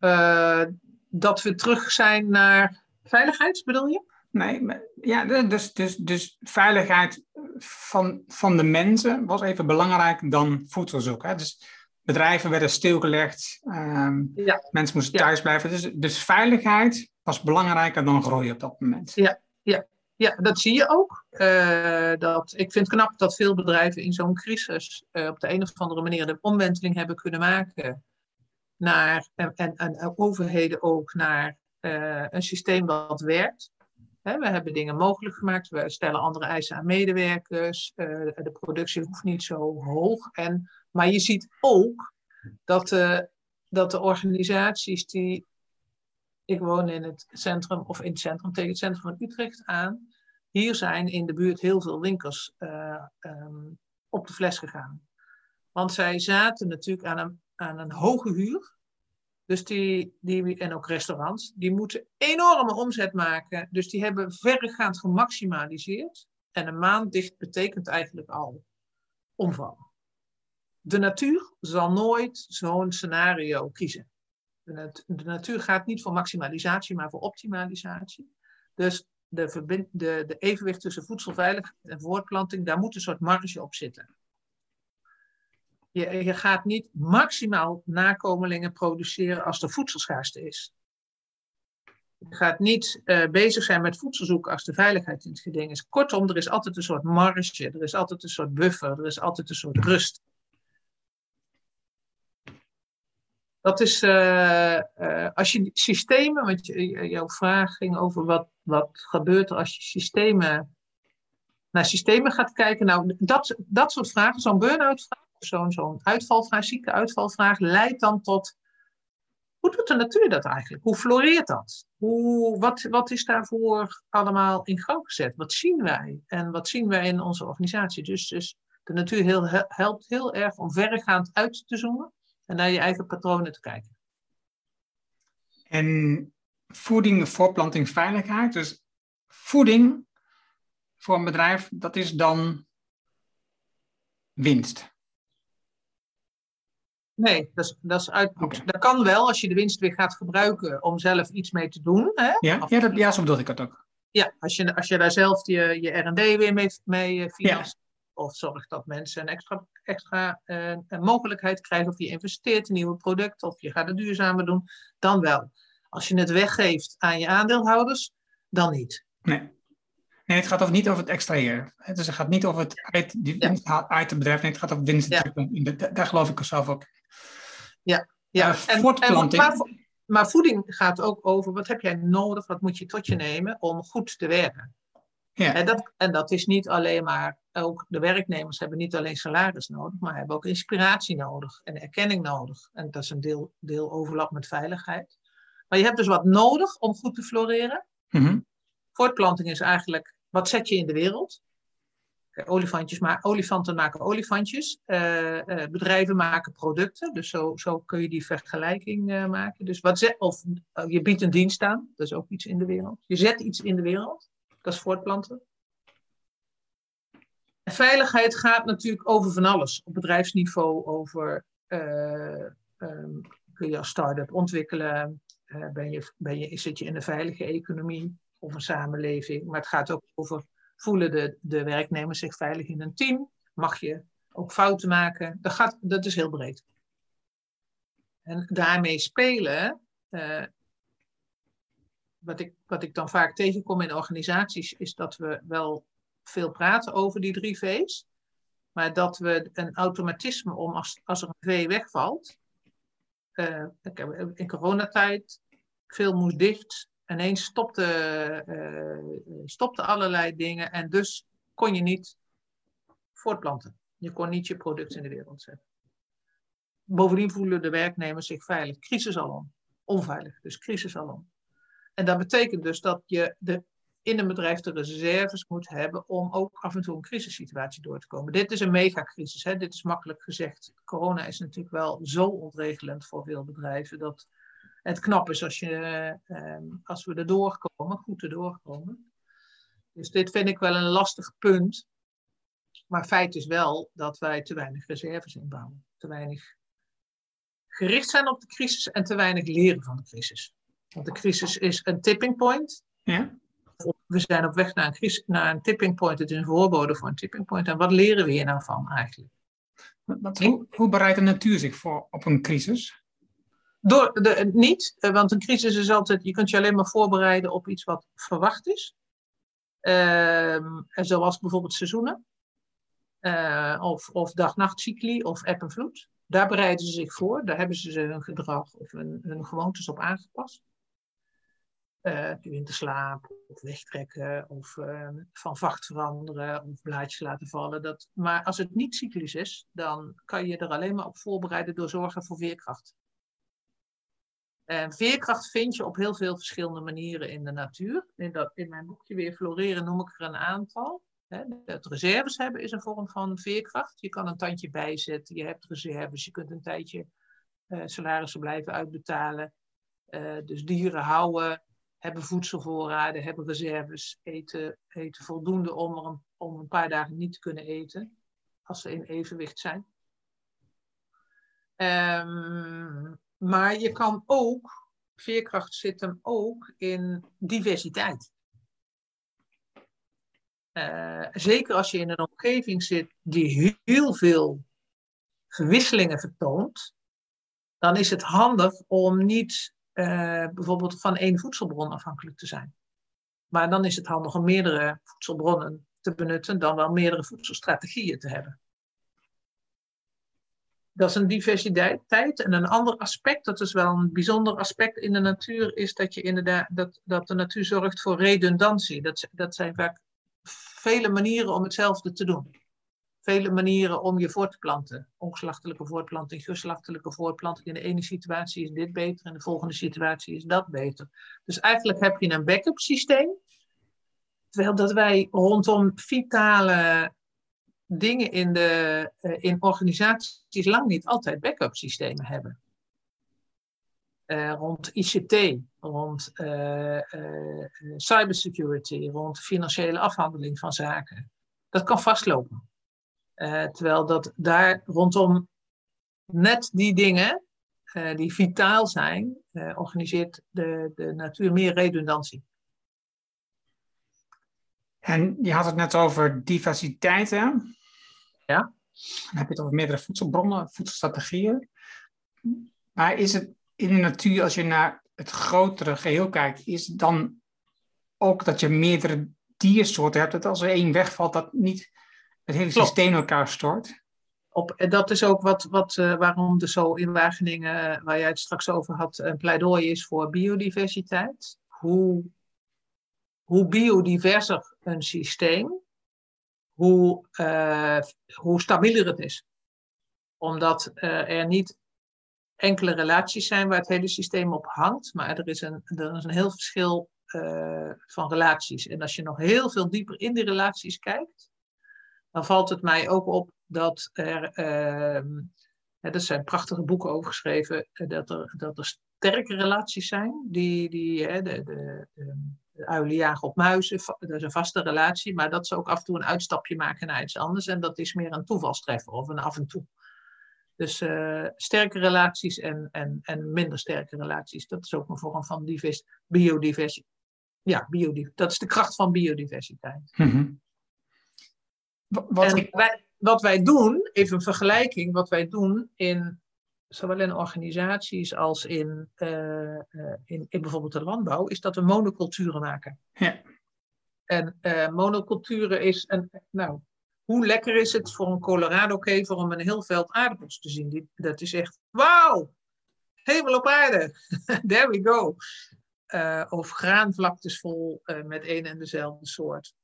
Uh, dat we terug zijn naar veiligheid, bedoel je? Nee, ja, dus, dus, dus veiligheid van, van de mensen was even belangrijker dan voedselzoek. Hè? Dus bedrijven werden stilgelegd, um, ja. mensen moesten thuis blijven. Dus, dus veiligheid was belangrijker dan groei op dat moment. Ja, ja. ja dat zie je ook. Uh, dat, ik vind het knap dat veel bedrijven in zo'n crisis uh, op de een of andere manier de omwenteling hebben kunnen maken naar, en, en, en overheden ook naar uh, een systeem dat werkt. We hebben dingen mogelijk gemaakt, we stellen andere eisen aan medewerkers, de productie hoeft niet zo hoog. En maar je ziet ook dat de, dat de organisaties die. Ik woon in het centrum, of in het centrum, tegen het centrum van Utrecht aan. Hier zijn in de buurt heel veel winkels uh, um, op de fles gegaan. Want zij zaten natuurlijk aan een, aan een hoge huur. Dus die, die, en ook restaurants, die moeten enorme omzet maken. Dus die hebben verregaand gemaximaliseerd. En een maand dicht betekent eigenlijk al omvallen de natuur zal nooit zo'n scenario kiezen. De, de, natuur gaat niet voor maximalisatie, maar voor optimalisatie. Dus de, de, de evenwicht tussen voedselveiligheid en voortplanting, daar moet een soort marge op zitten. Je, je gaat niet maximaal nakomelingen produceren als er voedselschaarste is. Je gaat niet uh, bezig zijn met voedselzoek als de veiligheid in het geding is. Kortom, er is altijd een soort marge, er is altijd een soort buffer, er is altijd een soort rust. Dat is, uh, uh, als je systemen, want jouw vraag ging over wat, wat gebeurt er als je systemen, naar systemen gaat kijken. Nou, dat, dat soort vragen, zo'n burn-out vraag, zo'n zo'n uitvalvraag, ziekte uitvalvraag, leidt dan tot hoe doet de natuur dat eigenlijk? Hoe floreert dat? Hoe, wat, wat is daarvoor allemaal in gang gezet? Wat zien wij? En wat zien wij in onze organisatie? Dus, dus de natuur helpt heel erg om verregaand uit te zoomen en naar je eigen patronen te kijken. En voeding, voorplanting, veiligheid. Dus voeding voor een bedrijf, dat is dan winst. Nee, dat is, dat is uit. Dat kan wel als je de winst weer gaat gebruiken om zelf iets mee te doen. Hè? Ja, ja, dat, ja, zo bedoel ik het ook. Ja, als je, als je daar zelf je, je RD weer mee, mee eh, financiert. Of zorgt dat mensen een extra, extra uh, een mogelijkheid krijgen. Of je investeert in nieuwe producten. Of je gaat het duurzamer doen. Dan wel. Als je het weggeeft aan je aandeelhouders, dan niet. Nee. Nee, het gaat over, niet over het extraheren. Dus het gaat niet over het uit, die winst uit het bedrijf. Nee, het gaat over winst. Ja. Daar geloof ik zelf ook. Ja, ja. Uh, en, voortplanting. En, maar, maar, voeding gaat ook over wat heb jij nodig, wat moet je tot je nemen om goed te werken. Ja. En, dat, en dat is niet alleen maar, ook de werknemers hebben niet alleen salaris nodig, maar hebben ook inspiratie nodig en erkenning nodig. En dat is een deel, deel overlap met veiligheid. Maar je hebt dus wat nodig om goed te floreren. Mm -hmm. Voortplanting is eigenlijk wat zet je in de wereld? Olifantjes maar, olifanten maken olifantjes. Uh, uh, bedrijven maken producten. Dus zo, zo kun je die vergelijking uh, maken. Dus wat of je biedt een dienst aan. Dat is ook iets in de wereld. Je zet iets in de wereld. Dat is voortplanten. En veiligheid gaat natuurlijk over van alles. Op bedrijfsniveau over... Um, kun je als start-up ontwikkelen? ben je, ben je, zit je in een veilige economie? of een samenleving. Maar het gaat ook over, voelen de, de werknemers zich veilig in een team? Mag je ook fouten maken? Dat, gaat, dat is heel breed. En daarmee spelen, uh, wat, ik, wat ik dan vaak tegenkom in organisaties, is dat we wel veel praten over die drie V's. Maar dat we een automatisme om als, als er een V wegvalt. Uh, in coronatijd, veel moest dicht, ineens stopte, uh, stopte allerlei dingen en dus kon je niet voortplanten. Je kon niet je product in de wereld zetten. Bovendien voelen de werknemers zich veilig. Crisis alom. Onveilig, dus crisis alom. En dat betekent dus dat je de, in een bedrijf de reserves moet hebben om ook af en toe een crisissituatie door te komen. Dit is een megacrisis, hè? dit is makkelijk gezegd. Corona is natuurlijk wel zo ontregelend voor veel bedrijven dat het knap is als, je, ehm, als we er doorkomen, goed er doorkomen. Dus dit vind ik wel een lastig punt. Maar feit is wel dat wij te weinig reserves inbouwen. Te weinig gericht zijn op de crisis en te weinig leren van de crisis. Want de crisis is een tipping point. Ja. We zijn op weg naar een, crisis, naar een tipping point. Het is een voorbode voor een tipping point. En wat leren we hier nou van eigenlijk? hoe, hoe bereidt de natuur zich voor op een crisis? Door de, niet, eh, want een crisis is altijd, je kunt je alleen maar voorbereiden op iets wat verwacht is. Uh, zoals bijvoorbeeld seizoenen. Uh, of, of dag-nachtcycli of eb en vloed. Daar bereiden ze zich voor. Daar hebben ze hun gedrag of hun, hun gewoontes op aangepast. Uh, winterslaap of wegtrekken of uh, van vacht veranderen of blaadjes laten vallen. Dat, maar als het niet cyclisch is, dan kan je er alleen maar op voorbereiden door zorgen voor veerkracht. Veerkracht vind je op heel veel verschillende manieren in de natuur. In, dat, in mijn boekje weer Floreren noem ik er een aantal. Het reserves hebben is een vorm van veerkracht. Je kan een tandje bijzetten, je hebt reserves, je kunt een tijdje uh, salarissen blijven uitbetalen. Uh, dus dieren houden, hebben voedselvoorraden, hebben reserves, eten, eten voldoende om, een, om een paar dagen niet te kunnen eten, als ze in evenwicht zijn. Um, maar je kan ook, veerkracht zit hem ook in diversiteit. Uh, zeker als je in een omgeving zit die heel veel verwisselingen vertoont, dan is het handig om niet uh, bijvoorbeeld van één voedselbron afhankelijk te zijn. Maar dan is het handig om meerdere voedselbronnen te benutten dan wel meerdere voedselstrategieën te hebben. Dat is een diversiteit. En een ander aspect, dat is wel een bijzonder aspect in de natuur, is dat, je inderdaad, dat, dat de natuur zorgt voor redundantie. Dat, dat zijn vaak vele manieren om hetzelfde te doen. vele manieren om je voort te planten. Ongeslachtelijke voortplanting, geslachtelijke voortplanting. In de ene situatie is dit beter, in de volgende situatie is dat beter. Dus eigenlijk heb je een backup systeem. Terwijl dat wij rondom vitale dingen in, de, uh, in organisaties lang niet altijd backup systemen hebben. Uh, rond ICT, rond uh, cybersecurity, rond financiële afhandeling van zaken. Dat kan vastlopen. terwijl dat daar rondom net die dingen die vitaal zijn, organiseert de, de natuur meer redundantie. En je had het net over diversiteit, hè? Ja. Dan heb je het over meerdere voedselbronnen, voedselstrategieën. Maar is het in de natuur, als je naar het grotere geheel kijkt, is dan ook dat je meerdere diersoorten hebt, dat als er één wegvalt, dat niet het hele Klopt. systeem elkaar stort? Op, en dat is ook wat, wat, uh, waarom er zo in Wageningen, uh, waar jij het straks over had, een pleidooi is voor biodiversiteit. Hoe, hoe biodiverser een systeem, hoe, uh, hoe stabieler het is. Omdat er niet enkele relaties zijn waar het hele systeem op hangt, maar er is een, er is een heel verschil uh, van relaties. En als je nog heel veel dieper in die relaties kijkt, dan valt het mij ook op dat er, uh, er zijn prachtige boeken over geschreven, dat er, dat er sterke relaties zijn, die, die de, de, de, de uilen jagen op muizen, dat is een vaste relatie, maar dat ze ook af en toe een uitstapje maken naar iets anders en dat is meer een toevalstreffer of een af en toe. Dus uh, sterke relaties en, en, en minder sterke relaties. Dat is ook een vorm van divers, biodiversiteit. Ja, dat is de kracht van biodiversiteit. Mm -hmm. wat... En wij, wat wij doen, even een vergelijking, wat wij doen in zowel in organisaties als in, uh, uh, in, in, bijvoorbeeld de landbouw, is dat we monoculturen maken. Ja. En monoculturen is een, nou, hoe lekker is het voor een Colorado-kever om een heel veld aardappels te zien? Die, dat is echt, wauw, hemel op aarde, there we go. Uh, of graanvlaktes vol met een en dezelfde soort.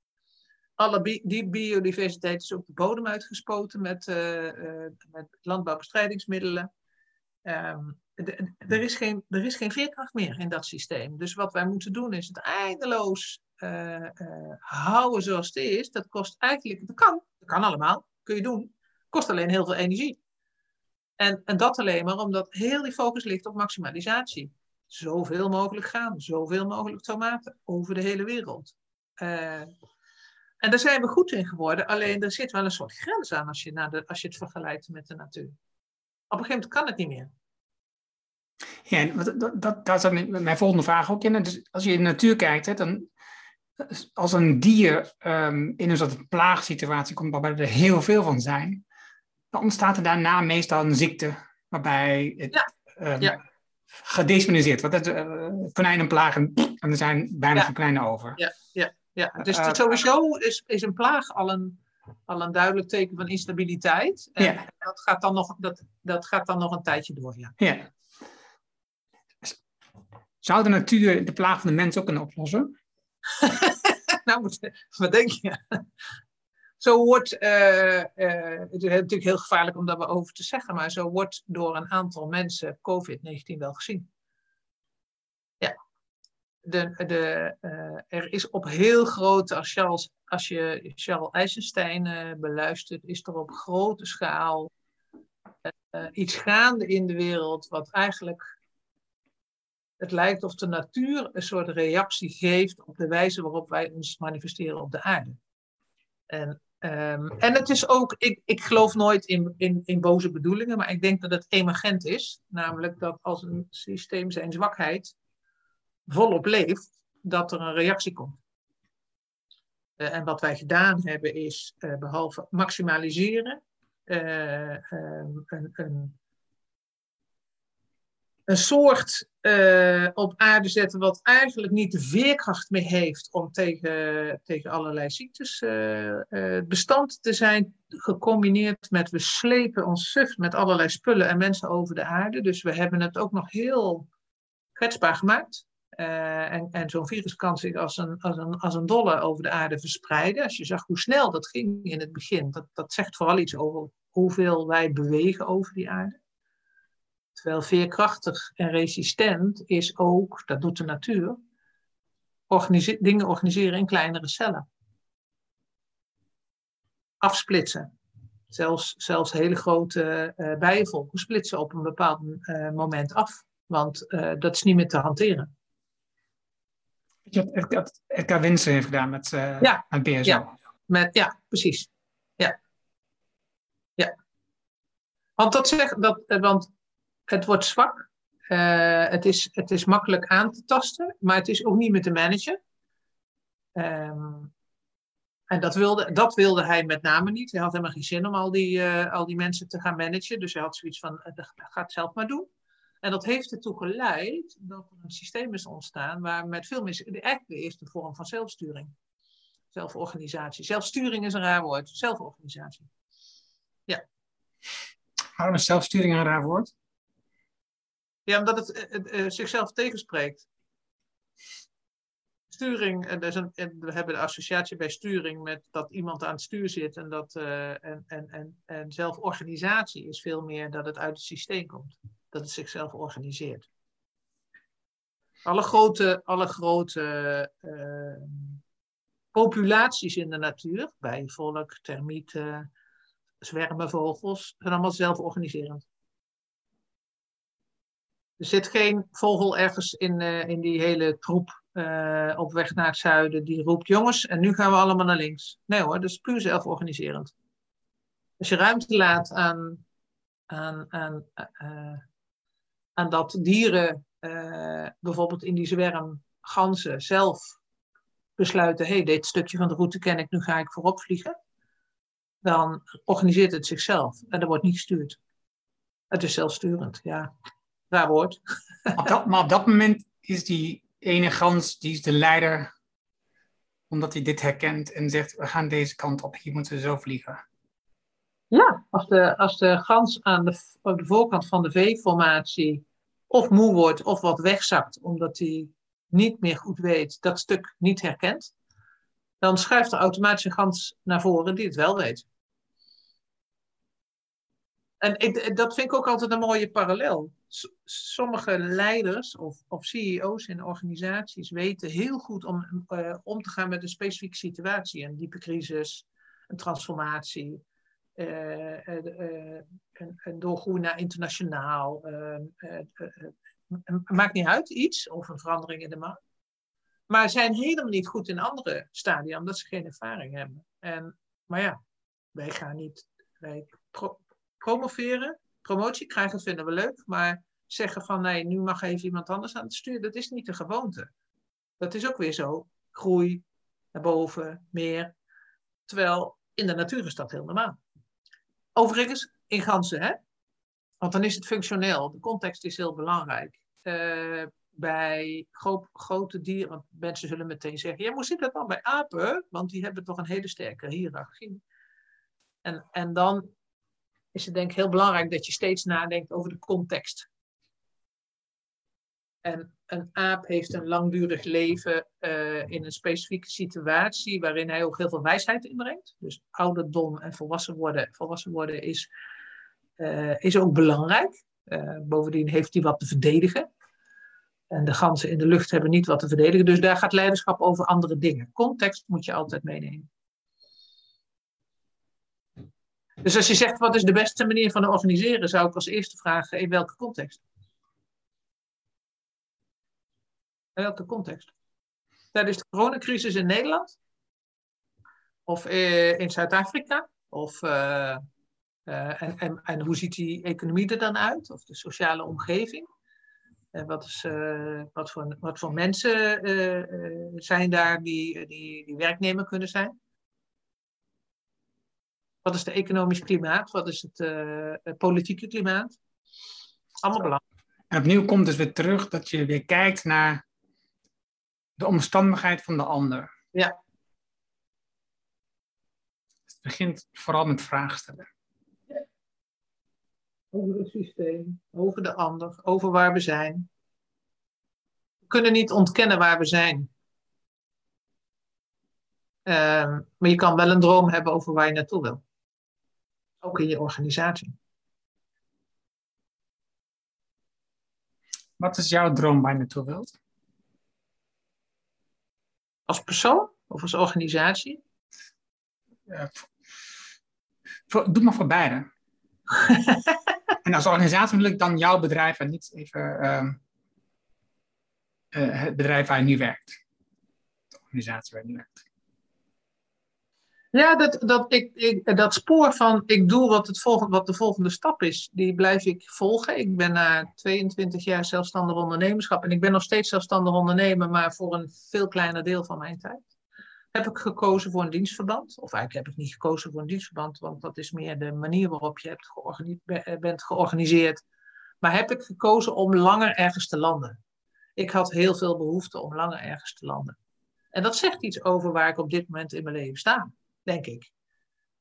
Alle bi die biodiversiteit is ook de bodem uitgespoten met, uh, met landbouwbestrijdingsmiddelen. Um, er, is geen, er is geen veerkracht meer in dat systeem. Dus wat wij moeten doen is het eindeloos uh, uh, houden zoals het is. Dat kost eigenlijk, dat kan, dat kan allemaal, kun je doen. Kost alleen heel veel energie. En, en dat alleen maar omdat heel die focus ligt op maximalisatie. Zoveel mogelijk gaan, zoveel mogelijk tomaten over de hele wereld. Uh, en daar zijn we goed in geworden, alleen er zit wel een soort grens aan als je, naar de, als je het vergelijkt met de natuur. Op een gegeven moment kan het niet meer. Ja, dat, dat, dat is mijn volgende vraag ook in. Dus als je in de natuur kijkt, hè, dan als een dier um, in een soort plaagsituatie komt waarbij er heel veel van zijn, dan ontstaat er daarna meestal een ziekte waarbij het ja. Um, ja. gedesmoniseerd wordt. Dat, uh, konijnenplaag en, en er zijn bijna Ja. geen konijnen over. Ja, ja, ja. Dus Uh, sowieso is, is een plaag al een, al een duidelijk teken van instabiliteit. En Ja. dat, gaat dan nog, dat, dat gaat dan nog een tijdje door, ja. Ja. Zou de natuur de plaag van de mens ook kunnen oplossen? nou, wat, denk je? Zo wordt, eh, eh, het is natuurlijk heel gevaarlijk om daar over te zeggen, maar zo wordt door een aantal mensen COVID-19 wel gezien. De, eh, er is op heel grote, als, als je Charles Eisenstein eh, beluistert, is er op grote schaal eh, iets gaande in de wereld wat eigenlijk het lijkt of de natuur een soort reactie geeft op de wijze waarop wij ons manifesteren op de aarde. En, um, en het is ook, ik, ik geloof nooit in, in, in boze bedoelingen, maar ik denk dat het emergent is. Namelijk dat als een systeem zijn zwakheid volop leeft, dat er een reactie komt. Uh, en wat wij gedaan hebben is, uh, behalve maximaliseren, uh, um, een, een een soort op aarde zetten wat eigenlijk niet de veerkracht meer heeft om tegen, tegen allerlei ziektes bestand te zijn, gecombineerd met we slepen ons suf met allerlei spullen en mensen over de aarde. Dus we hebben het ook nog heel kwetsbaar gemaakt. Uh, en en zo'n virus kan zich als een, als, een, als een dolle over de aarde verspreiden. Als je zag hoe snel dat ging in het begin, dat, dat zegt vooral iets over hoeveel wij bewegen over die aarde. Terwijl veerkrachtig en resistent is ook, dat doet de natuur, dingen organiseren in kleinere cellen. Afsplitsen. Zelfs, zelfs hele grote uh, bijenvolken splitsen op een bepaald uh, moment af. Want dat is niet meer te hanteren. Je hebt RK Winsen heeft gedaan met, ja. met BSO. Ja, met, ja precies. Ja. ja. Want, dat zegt, dat, want het wordt zwak. Uh, het, is, het is makkelijk aan te tasten, maar het is ook niet meer te managen. Um, en dat wilde, dat wilde hij met name niet. Hij had helemaal geen zin om al die, uh, al die mensen te gaan managen. Dus hij had zoiets van, uh, ga het zelf maar doen. En dat heeft ertoe geleid dat er een systeem is ontstaan waar met veel mensen, eigenlijk de eerste vorm van zelfsturing. Zelforganisatie. Zelfsturing is een raar woord. Zelforganisatie. Ja. Waarom is zelfsturing een raar woord? Ja, omdat het, het, het, het zichzelf tegenspreekt. Sturing, en, een, en we hebben de associatie bij sturing met dat iemand aan het stuur zit en, dat, uh, en, en, en, en zelforganisatie is veel meer dat het uit het systeem komt. Dat het zichzelf organiseert. Alle grote, alle grote uh, populaties in de natuur, bijvolk, termieten, zwermenvogels, zijn allemaal zelforganiserend. Er zit geen vogel ergens in, uh, in die hele troep uh, op weg naar het zuiden die roept: jongens, en nu gaan we allemaal naar links. Nee hoor, dat is puur zelforganiserend. Als je ruimte laat aan, aan, aan, aan dat dieren, bijvoorbeeld in die zwerm, ganzen, zelf besluiten: hé, hey, dit stukje van de route ken ik, nu ga ik voorop vliegen. Dan organiseert het zichzelf en er wordt niet gestuurd. Het is zelfsturend, ja raar woord. Op dat, maar op dat moment is die ene gans, die is de leider, omdat hij dit herkent en zegt, we gaan deze kant op, hier moeten we zo vliegen. Ja, als de, als de gans aan de, de voorkant van de V-formatie of moe wordt of wat wegzakt, omdat hij niet meer goed weet, dat stuk niet herkent, dan schuift er automatisch een gans naar voren die het wel weet. En dat vind ik ook altijd een mooie parallel. Sommige leiders of, of CEO's in organisaties weten heel goed om, uh, om te gaan met een specifieke situatie. Een diepe crisis, een transformatie, een, een doorgroei naar internationaal. maakt niet uit, iets, of een verandering in de markt. Maar zijn helemaal niet goed in andere stadia, omdat ze geen ervaring hebben. En, maar ja, wij gaan niet, promoveren, promotie krijgen vinden we leuk, maar zeggen van nee, nu mag even iemand anders aan het stuur, dat is niet de gewoonte. Dat is ook weer zo, groei, naar boven, meer. Terwijl in de natuur is dat heel normaal. Overigens, in ganzen, hè? Want dan is het functioneel. De context is heel belangrijk. Uh, bij gro grote dieren, mensen zullen meteen zeggen, ja, hoe zit dat dan bij apen? Want die hebben toch een hele sterke hiërarchie. En, en dan is het denk ik heel belangrijk dat je steeds nadenkt over de context. En een aap heeft een langdurig leven uh, in een specifieke situatie waarin hij ook heel veel wijsheid inbrengt. Dus ouderdom en volwassen worden, volwassen worden is, uh, is ook belangrijk. Uh, bovendien heeft hij wat te verdedigen. En de ganzen in de lucht hebben niet wat te verdedigen. Dus daar gaat leiderschap over andere dingen. Context moet je altijd meenemen. Dus als je zegt wat is de beste manier van organiseren, zou ik als eerste vragen in welke context? In welke context? Tijdens de coronacrisis in Nederland? Of eh, in Zuid-Afrika? Of, uh, uh, en, en, en, hoe ziet die economie er dan uit? Of de sociale omgeving? En wat, is, wat, voor, wat voor mensen zijn daar die, die, die werknemer kunnen zijn? Wat is het economisch klimaat? Wat is het uh, politieke klimaat? Allemaal belangrijk. En opnieuw komt dus weer terug dat je weer kijkt naar de omstandigheid van de ander. Ja. Het begint vooral met vragen stellen. Ja. Over het systeem, over de ander, over waar we zijn. We kunnen niet ontkennen waar we zijn. Ehm, maar je kan wel een droom hebben over waar je naartoe wil. Ook in je organisatie. Wat is jouw droom waar je naartoe wilt? Als persoon of als organisatie? Uh, voor, doe maar voor beide. en als organisatie wil ik dan jouw bedrijf en niet even uh, uh, het bedrijf waar je nu werkt. De organisatie waar je nu werkt. Ja, dat, dat, ik, ik, dat spoor van ik doe wat, het volgende, wat de volgende stap is, die blijf ik volgen. Ik ben na 22 jaar zelfstandig ondernemerschap en ik ben nog steeds zelfstandig ondernemer, maar voor een veel kleiner deel van mijn tijd. Heb ik gekozen voor een dienstverband? Of eigenlijk heb ik niet gekozen voor een dienstverband, want dat is meer de manier waarop je hebt eh, bent georganiseerd. Maar heb ik gekozen om langer ergens te landen? Ik had heel veel behoefte om langer ergens te landen. En dat zegt iets over waar ik op dit moment in mijn leven sta denk ik.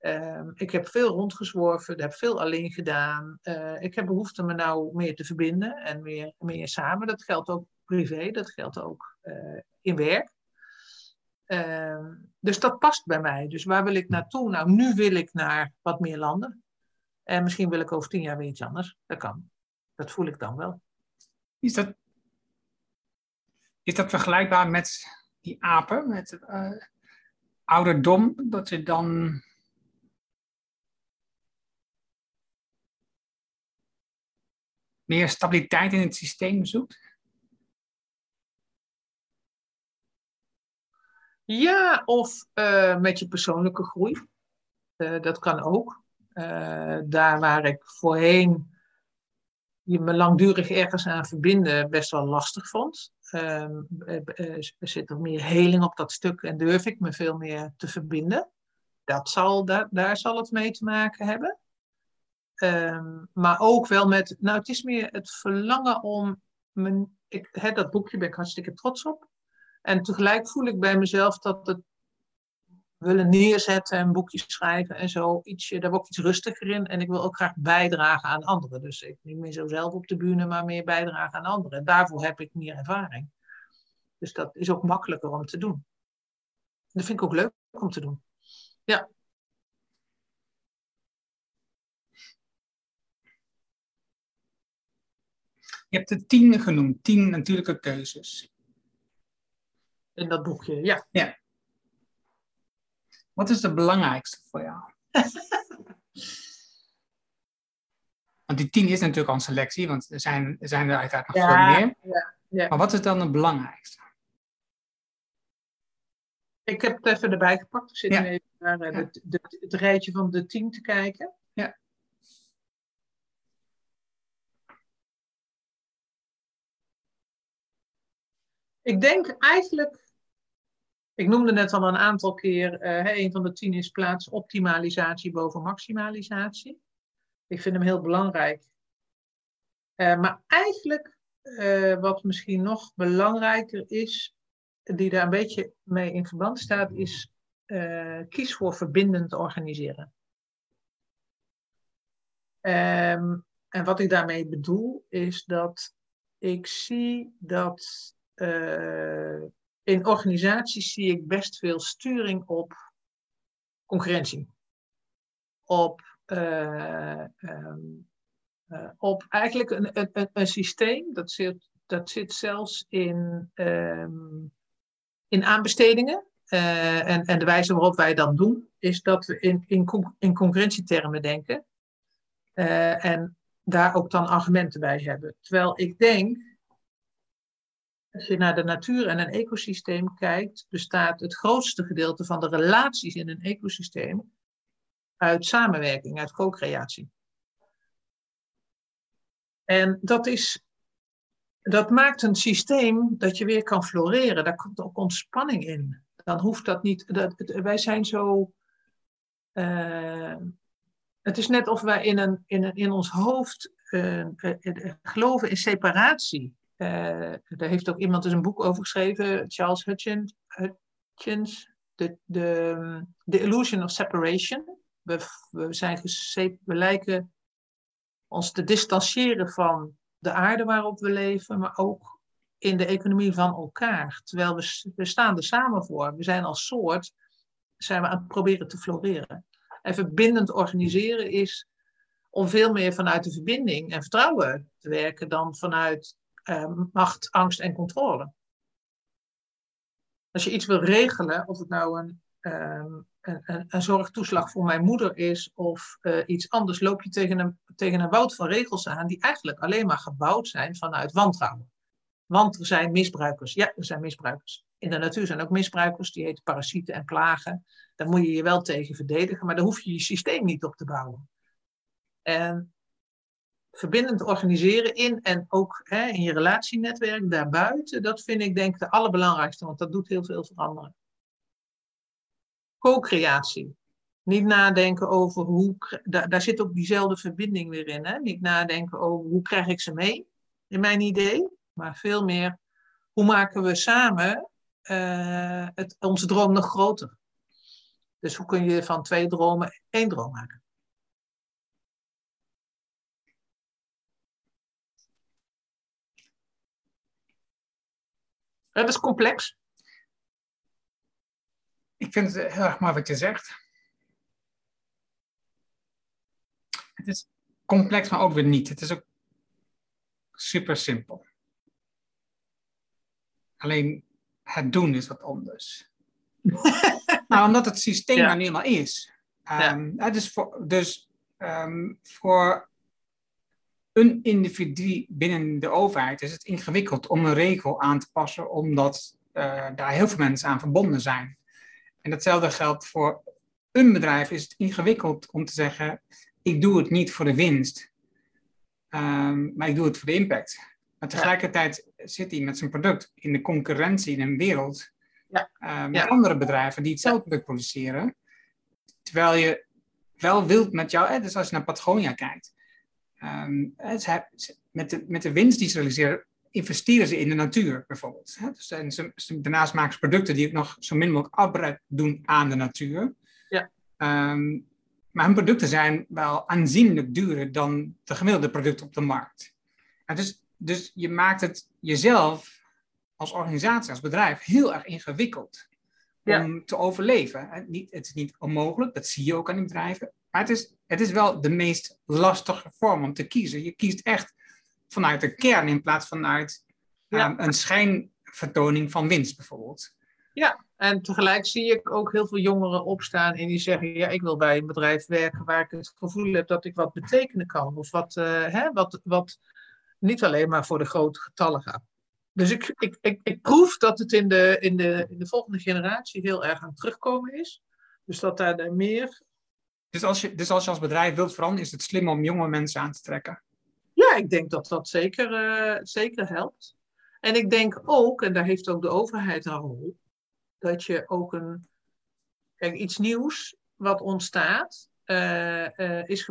Ehm, ik heb veel rondgezworven, heb veel alleen gedaan. Uh, ik heb behoefte me nou meer te verbinden en meer, meer samen. Dat geldt ook privé, dat geldt ook uh, in werk. Uh, dus dat past bij mij. Dus waar wil ik naartoe? Nou, nu wil ik naar wat meer landen. En misschien wil ik over tien jaar weer iets anders. Dat kan. Dat voel ik dan wel. Is dat, is dat vergelijkbaar met die apen? Met, uh, ouderdom, dat je dan meer stabiliteit in het systeem zoekt? Ja, of uh, met je persoonlijke groei. Uh, dat kan ook. Uh, daar waar ik voorheen je me langdurig ergens aan verbinden best wel lastig vond. Um, er zit er meer heling op dat stuk en durf ik me veel meer te verbinden. Dat zal, daar, daar zal het mee te maken hebben. Um, maar ook wel met, nou het is meer het verlangen om, mijn, ik, hè, dat boekje ben ik hartstikke trots op. En tegelijk voel ik bij mezelf dat het willen neerzetten en boekjes schrijven en zo. Ietsje, daar word ik iets rustiger in. En ik wil ook graag bijdragen aan anderen. Dus ik niet meer zo zelf op de bühne, maar meer bijdragen aan anderen. Daarvoor heb ik meer ervaring. Dus dat is ook makkelijker om te doen. Dat vind ik ook leuk om te doen. Ja. Je hebt de tien genoemd, tien natuurlijke keuzes. In dat boekje, ja. Ja. Wat is de belangrijkste voor jou? want die tien is natuurlijk al een selectie, want er zijn er, zijn er uiteraard nog veel meer. Ja, ja. Maar wat is dan het belangrijkste? Ik heb het even erbij gepakt. Ik zit nu even naar uh, de, de, het rijtje van de tien te kijken. Ja. Ik denk eigenlijk ik noemde net al een aantal keer, uh, een van de tien is plaatsoptimalisatie boven maximalisatie. Ik vind hem heel belangrijk. Uh, maar eigenlijk, uh, wat misschien nog belangrijker is, die daar een beetje mee in verband staat, is kies voor verbindend organiseren. Um, en wat ik daarmee bedoel, is dat ik zie dat in organisaties zie ik best veel sturing op concurrentie. Op, uh, um, uh, op eigenlijk een, een, een, systeem, dat zit, dat zit zelfs in, um, in aanbestedingen. Uh, en, en de wijze waarop wij dat doen, is dat we in, in, in concurrentietermen denken. en daar ook dan argumenten bij hebben. Terwijl ik denk als je naar de natuur en een ecosysteem kijkt, bestaat het grootste gedeelte van de relaties in een ecosysteem uit samenwerking, uit co-creatie. En dat, is, dat maakt een systeem dat je weer kan floreren. Daar komt ook ontspanning in. Dan hoeft dat niet. Dat, wij zijn zo. Uh, het is net of wij in, een, in, een, in ons hoofd uh, uh, geloven in separatie. Uh, daar heeft ook iemand eens een boek over geschreven, Charles Hutchins, Hutchins The, the, the Illusion of Separation. We, we, zijn we lijken ons te distancieren van de aarde waarop we leven, maar ook in de economie van elkaar. Terwijl we, we staan er samen voor. We zijn als soort zijn we aan het proberen te floreren. En verbindend organiseren is om veel meer vanuit de verbinding en vertrouwen te werken dan vanuit macht, angst en controle. Als je iets wil regelen, of het nou een, uh, een, een, zorgtoeslag voor mijn moeder is of uh, iets anders, loop je tegen een, tegen een woud van regels aan die eigenlijk alleen maar gebouwd zijn vanuit wantrouwen. Want er zijn misbruikers. Ja, er zijn misbruikers. In de natuur zijn ook misbruikers, die heten parasieten en plagen. Daar moet je je wel tegen verdedigen, maar daar hoef je je systeem niet op te bouwen. En verbindend organiseren in en ook hè, in je relatienetwerk daarbuiten, dat vind ik denk ik de allerbelangrijkste, want dat doet heel veel veranderen. Co-creatie. Niet nadenken over hoe, daar, zit ook diezelfde verbinding weer in. Hè? Niet nadenken over hoe krijg ik ze mee in mijn idee, maar veel meer hoe maken we samen uh, het, onze droom nog groter. Dus hoe kun je van twee dromen één droom maken? Dat is complex. Ik vind het heel erg mooi wat je zegt. Het is complex, maar ook weer niet. Het is ook super simpel. Alleen het doen is wat anders. nou, omdat het systeem ja. er nu eenmaal is. Um, ja. dus voor, dus um, voor een individu binnen de overheid is het ingewikkeld om een regel aan te passen, omdat uh, daar heel veel mensen aan verbonden zijn. En datzelfde geldt voor een bedrijf. Is het ingewikkeld om te zeggen: ik doe het niet voor de winst, um, maar ik doe het voor de impact. Maar tegelijkertijd zit hij met zijn product in de concurrentie in een wereld ja. Uh, met ja. andere bedrijven die hetzelfde product produceren. Terwijl je wel wilt met jou, dus als je naar Patagonia kijkt, um, met, de, met de winst die ze realiseren, investeren ze in de natuur bijvoorbeeld. Hè? Dus, en ze, ze, daarnaast maken ze producten die ook nog zo min mogelijk afbreuk doen aan de natuur. Ja. Um, maar hun producten zijn wel aanzienlijk duurder dan de gemiddelde producten op de markt. En dus dus je maakt het jezelf als organisatie, als bedrijf, heel erg ingewikkeld om te overleven. Niet, het is niet onmogelijk, dat zie je ook aan die bedrijven. Maar het is, het is wel de meest lastige vorm om te kiezen. Je kiest echt vanuit de kern in plaats van uit ja. um, een schijnvertoning van winst bijvoorbeeld. Ja, en tegelijk zie ik ook heel veel jongeren opstaan en die zeggen: Ja, ik wil bij een bedrijf werken waar ik het gevoel heb dat ik wat betekenen kan. Of wat, uh, hè, wat, wat niet alleen maar voor de grote getallen gaat. Dus ik, ik, ik, ik proef dat het in de, in, de, in de volgende generatie heel erg aan terugkomen is. Dus dat daar meer. Dus als, je, dus als je als bedrijf wilt veranderen, is het slim om jonge mensen aan te trekken? Ja, ik denk dat dat zeker, uh, zeker helpt. En ik denk ook, en daar heeft ook de overheid een rol, dat je ook een. Kijk, iets nieuws wat ontstaat, uh, uh, is,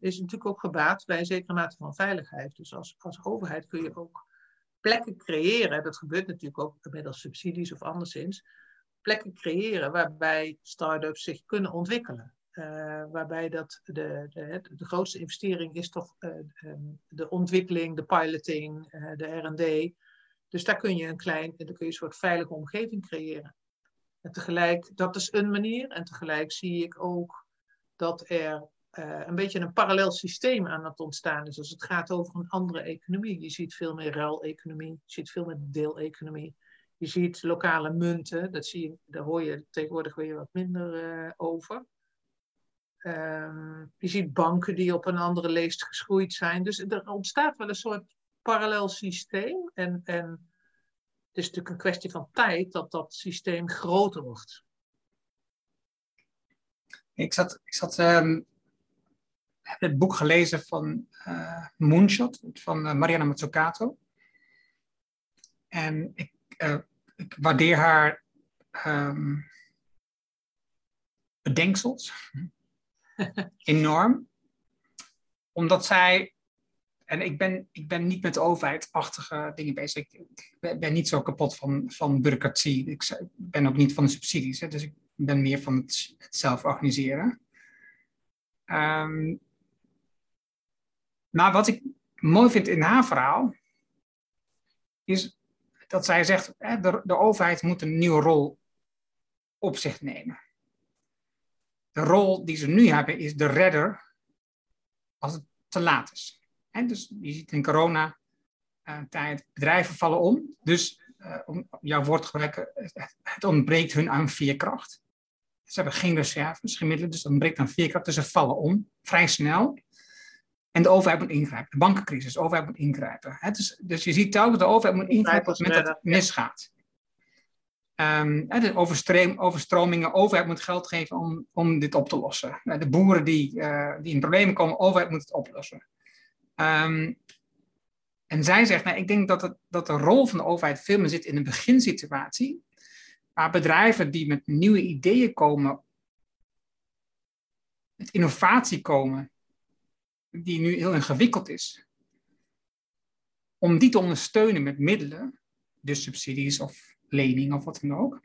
is natuurlijk ook gebaat bij een zekere mate van veiligheid. Dus als, als overheid kun je ook plekken creëren, dat gebeurt natuurlijk ook middels subsidies of anderszins, plekken creëren waarbij start-ups zich kunnen ontwikkelen. waarbij dat de, de, de, grootste investering is toch um, de ontwikkeling, de piloting, de R&D. Dus daar kun je een klein, daar kun je een soort veilige omgeving creëren. En tegelijk, dat is een manier. En tegelijk zie ik ook dat er een beetje een parallel systeem aan het ontstaan is. Als het gaat over een andere economie. Je ziet veel meer ruileconomie. Je ziet veel meer deeleconomie. Je ziet lokale munten. Dat zie je, daar hoor je tegenwoordig weer wat minder uh, over. Um, je ziet banken die op een andere leest geschoeid zijn. Dus er ontstaat wel een soort parallel systeem. En, en het is natuurlijk een kwestie van tijd dat dat systeem groter wordt. Ik zat, ik zat heb het boek gelezen van uh, Moonshot van uh, Mariana Mazzucato. En ik, uh, ik waardeer haar um, bedenksels enorm. Omdat zij en ik ben, ik ben niet met overheidachtige dingen bezig. Ik, ik ben niet zo kapot van, van bureaucratie. Ik ben ook niet van de subsidies. Hè, dus ik ben meer van het, het zelf organiseren. Um, maar wat ik mooi vind in haar verhaal, is dat zij zegt, de, de overheid moet een nieuwe rol op zich nemen. De rol die ze nu hebben is de redder als het te laat is. En dus je ziet in corona uh, tijd, bedrijven vallen om. Dus uh, om jouw woord te gebruiken, het ontbreekt hun aan veerkracht. Ze hebben geen reserves, geen middelen, dus het ontbreekt aan veerkracht. Dus ze vallen om, vrij snel. En de overheid moet ingrijpen. De bankencrisis, de overheid moet ingrijpen. dus, dus, je ziet telkens de overheid moet ingrijpen op het moment dat het misgaat. Um, de overstromingen, overheid moet geld geven om, om dit op te lossen. De boeren die, uh, die in problemen komen, de overheid moet het oplossen. Um, en zij zegt, nou, ik denk dat, het, dat de rol van de overheid veel meer zit in een beginsituatie, waar bedrijven die met nieuwe ideeën komen, met innovatie komen, die nu heel ingewikkeld is, om die te ondersteunen met middelen, dus subsidies of leningen of wat dan ook,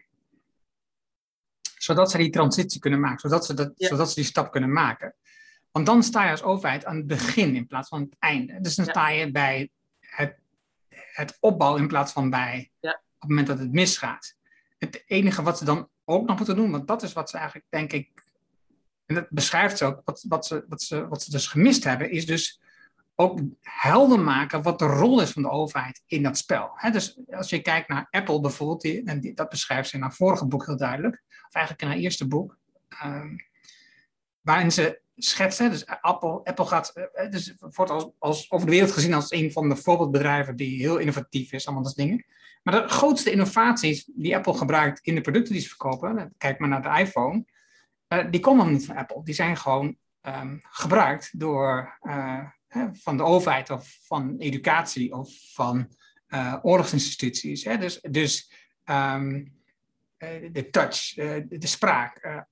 zodat ze die transitie kunnen maken, zodat ze, dat, zodat ze die stap kunnen maken. Want dan sta je als overheid aan het begin in plaats van het einde. Dus dan sta je bij het, het opbouwen in plaats van bij ja. op het moment dat het misgaat. Het enige wat ze dan ook nog moeten doen, want dat is wat ze eigenlijk, denk ik, en dat beschrijft ze ook, wat, wat, ze, wat, ze, wat ze dus gemist hebben, is dus ook helder maken wat de rol is van de overheid in dat spel. dus als je kijkt naar Apple bijvoorbeeld, en die, dat beschrijft ze in haar vorige boek heel duidelijk, of eigenlijk in haar eerste boek, um, waarin ze schetsen. Dus Apple, Apple gaat, eh, eh, dus wordt als, als, over de wereld gezien als een van de voorbeeldbedrijven die heel innovatief is, allemaal dat dingen. Maar de grootste innovaties die Apple gebruikt in de producten die ze verkopen, kijk maar naar de iPhone, die komen niet van Apple. Die zijn gewoon um, gebruikt door, uh, van de overheid of van educatie of van oorlogsinstituties. Hè? Dus, dus um, de touch, de spraak,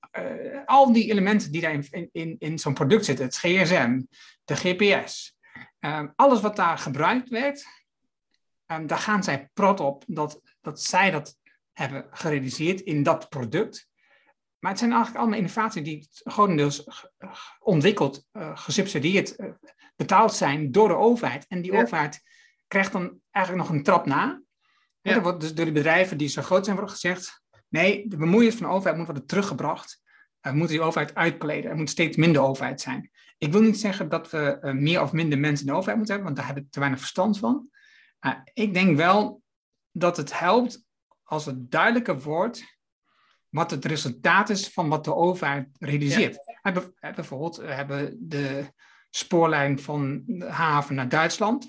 al die elementen die daar in, in, in zo'n product zitten, het GSM, de GPS, um, alles wat daar gebruikt werd, daar gaan zij prot op dat, dat zij dat hebben gerealiseerd in dat product. Maar het zijn eigenlijk allemaal innovaties die grotendeels ontwikkeld, uh, gesubsidieerd, uh, betaald zijn door de overheid. En die ja. overheid krijgt dan eigenlijk nog een trap na. Ja. Er wordt dus door de bedrijven die zo groot zijn wordt gezegd, nee, de bemoeienis van de overheid moet worden teruggebracht. We moeten die overheid uitkleden. Er moet steeds minder overheid zijn. Ik wil niet zeggen dat we uh, meer of minder mensen in de overheid moeten hebben, want daar heb ik te weinig verstand van. ik denk wel dat het helpt als het duidelijker wordt wat het resultaat is van wat de overheid realiseert. Ja. Bijvoorbeeld, we hebben de spoorlijn van de haven naar Duitsland.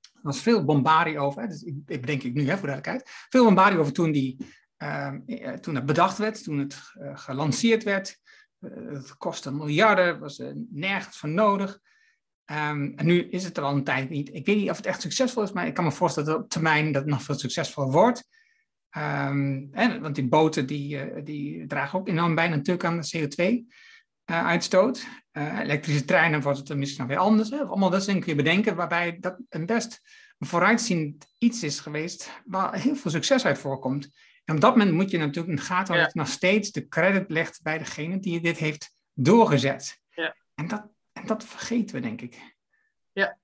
Er was veel bombarie over, dus ik, ik bedenk ik nu hè, voor duidelijkheid, veel bombarie over toen, die, uh, toen het bedacht werd, toen het uh, gelanceerd werd. Uh, het kostte miljarden, was er nergens voor nodig. Um, en nu is het er al een tijd niet. Ik weet niet of het echt succesvol is, maar ik kan me voorstellen dat op termijn dat het nog veel succesvoller wordt. Um, hè, want die boten die, uh, die dragen ook enorm bijna natuurlijk aan de CO2-uitstoot. Uh, uh, elektrische treinen wordt het misschien nog weer anders. Hè? Allemaal dat dingen kun je bedenken, waarbij dat een best een vooruitziend iets is geweest waar heel veel succes uit voorkomt. En op dat moment moet je natuurlijk in de gaten houden ja. dat je nog steeds de credit legt bij degene die dit heeft doorgezet. Ja. En, dat, en dat vergeten we, denk ik. Ja.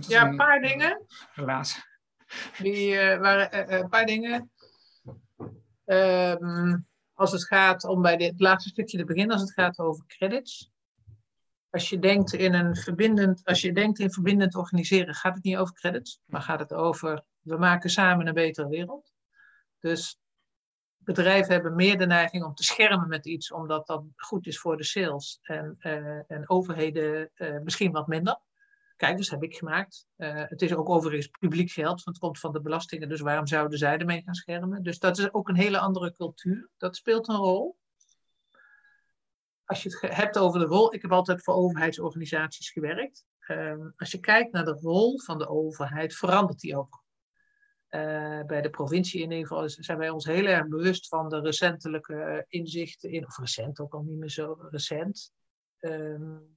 Ja, een paar dingen. Helaas. Uh, waren uh, een paar dingen. Um, als het gaat om bij dit laatste stukje te beginnen, als het gaat over credits. Als je denkt in een verbindend, als je denkt in verbindend organiseren, gaat het niet over credits, maar gaat het over we maken samen een betere wereld. Dus bedrijven hebben meer de neiging om te schermen met iets, omdat dat goed is voor de sales. En, en overheden misschien wat minder. Kijk, dus heb ik gemaakt. Uh, het is ook overigens publiek geld, want het komt van de belastingen. Dus waarom zouden zij ermee gaan schermen? Dus dat is ook een hele andere cultuur. Dat speelt een rol. Als je het hebt over de rol, ik heb altijd voor overheidsorganisaties gewerkt. Uh, als je kijkt naar de rol van de overheid, verandert die ook. Uh, bij de provincie in ieder geval zijn wij ons heel erg bewust van de recentelijke inzichten in, of recent ook al niet meer zo recent. De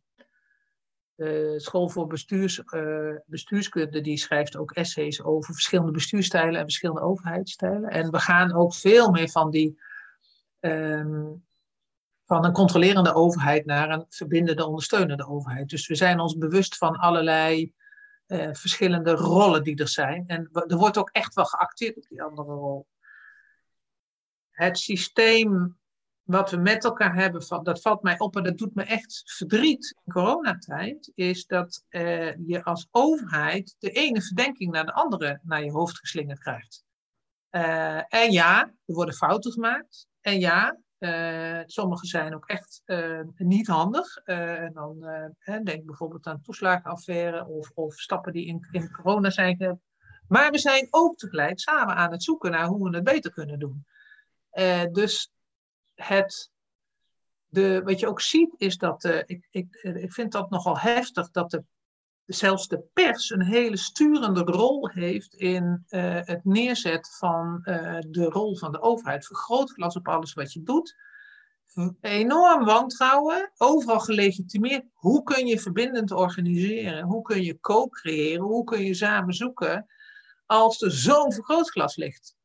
School voor bestuurs, uh, Bestuurskunde die schrijft ook essays over verschillende bestuurstijlen en verschillende overheidsstijlen. En we gaan ook veel meer van, die, um, van een controlerende overheid naar een verbindende, ondersteunende overheid. Dus we zijn ons bewust van allerlei eh, verschillende rollen die er zijn. En er wordt ook echt wel geacteerd op die andere rol. Het systeem wat we met elkaar hebben, dat valt mij op en dat doet me echt verdriet in coronatijd, is dat uh, je als overheid de ene verdenking naar de andere naar je hoofd geslingerd krijgt. Uh, en ja, er worden fouten gemaakt. En ja, uh, sommige zijn ook echt niet handig. en dan denk bijvoorbeeld aan toeslagenaffaire of, of stappen die in, in corona zijn. Maar we zijn ook tegelijk samen aan het zoeken naar hoe we het beter kunnen doen. dus het, de, wat je ook ziet is dat, uh, ik, ik, ik vind dat nogal heftig, dat de, zelfs de pers een hele sturende rol heeft in uh, het neerzetten van uh, de rol van de overheid. Vergrootglas op alles wat je doet. Enorm wantrouwen, overal gelegitimeerd. Hoe kun je verbindend organiseren? Hoe kun je co-creëren? Hoe kun je samen zoeken als er zo'n vergrootglas ligt?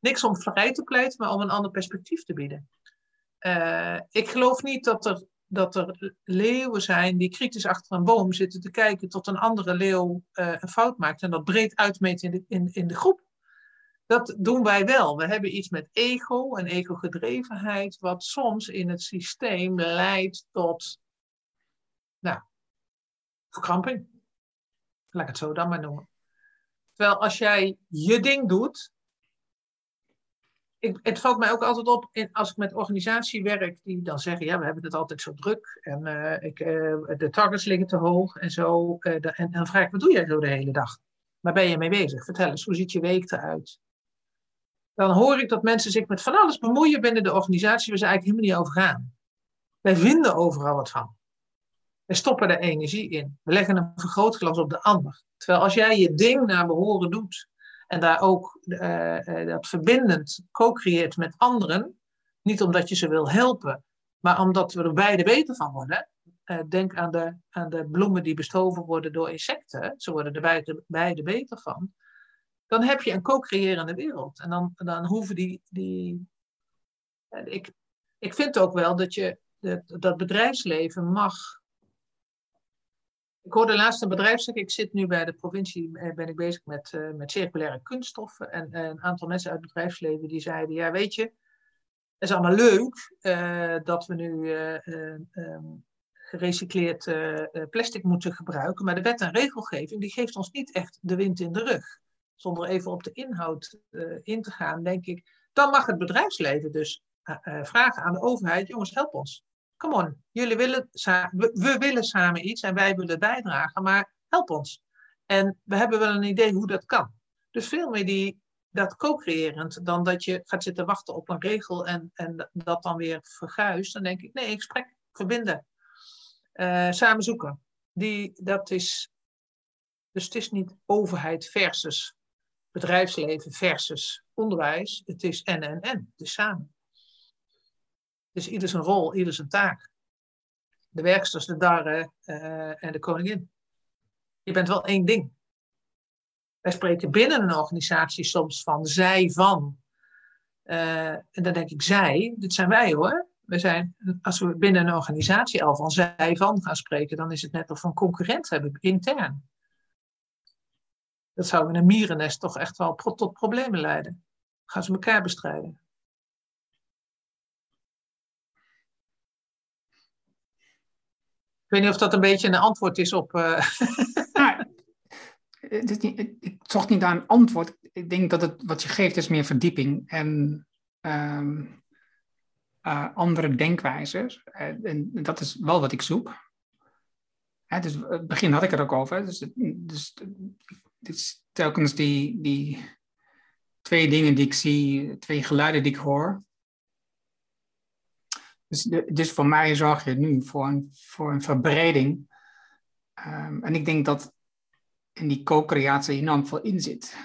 Niks om vrij te pleiten, maar om een ander perspectief te bieden. Uh, ik geloof niet dat er, dat er leeuwen zijn die kritisch achter een boom zitten te kijken tot een andere leeuw uh, een fout maakt en dat breed uitmeet in de, in, in de groep. Dat doen wij wel. We hebben iets met ego en ego-gedrevenheid, wat soms in het systeem leidt tot nou, verkramping. Laat ik het zo dan maar noemen. Terwijl als jij je ding doet, het valt mij ook altijd op als ik met organisatie werk, die dan zeggen, ja, we hebben het altijd zo druk en uh, ik, uh, de targets liggen te hoog en zo. En, en, dan vraag ik, wat doe jij zo de hele dag? Waar ben je mee bezig? Vertel eens, hoe ziet je week eruit? Dan hoor ik dat mensen zich met van alles bemoeien binnen de organisatie waar ze eigenlijk helemaal niet over gaan. Wij vinden overal wat van. We stoppen er energie in. We leggen een vergrootglas op de ander. Terwijl als jij je ding naar behoren doet, en daar ook uh, dat verbindend co-creëert met anderen. Niet omdat je ze wil helpen, maar omdat we er beide beter van worden. Uh, denk aan de, aan de bloemen die bestoven worden door insecten. Ze worden er beide, beide beter van. Dan heb je een co-creërende wereld. En dan, dan hoeven die. die ik, ik vind ook wel dat je dat bedrijfsleven mag ik hoorde laatst een bedrijf zeggen, ik zit nu bij de provincie, eh, ben ik bezig met, uh, met circulaire kunststoffen. En uh, een aantal mensen uit het bedrijfsleven die zeiden, ja weet je, het is allemaal leuk dat we nu um, gerecycleerd plastic moeten gebruiken. Maar de wet en regelgeving die geeft ons niet echt de wind in de rug. Zonder even op de inhoud in te gaan, denk ik, dan mag het bedrijfsleven dus vragen aan de overheid, jongens help ons come on, jullie willen we, willen samen iets en wij willen bijdragen, maar help ons. En we hebben wel een idee hoe dat kan. Dus veel meer die, dat co-creërend dan dat je gaat zitten wachten op een regel en, en dat dan weer verguist. Dan denk ik, nee, gesprek, verbinden, uh, samen zoeken. Die, dat is, dus het is niet overheid versus bedrijfsleven versus onderwijs. Het is en en en, is samen. Dus ieder zijn rol, ieder zijn taak. De werksters, de darren uh, en de koningin. Je bent wel één ding. Wij spreken binnen een organisatie soms van zij van. Uh, en dan denk ik zij, dit zijn wij hoor. We zijn, als we binnen een organisatie al van zij van gaan spreken, dan is het net of we een concurrent hebben intern. Dat zou in een mierennest toch echt wel tot problemen leiden. Gaan ze elkaar bestrijden. Ik weet niet of dat een beetje een antwoord is op. Uh... Nou, is ik zocht niet naar een antwoord. Ik denk dat het wat je geeft is meer verdieping en um, uh, andere denkwijzes. En, en, dat is wel wat ik zoek. Hè, dus het begin had ik het ook over. Dus, dus is telkens die, die twee dingen die ik zie, twee geluiden die ik hoor. Dus, dus voor mij zorg je nu voor een, voor een verbreding. Um, en ik denk dat in die co-creatie enorm veel in zit.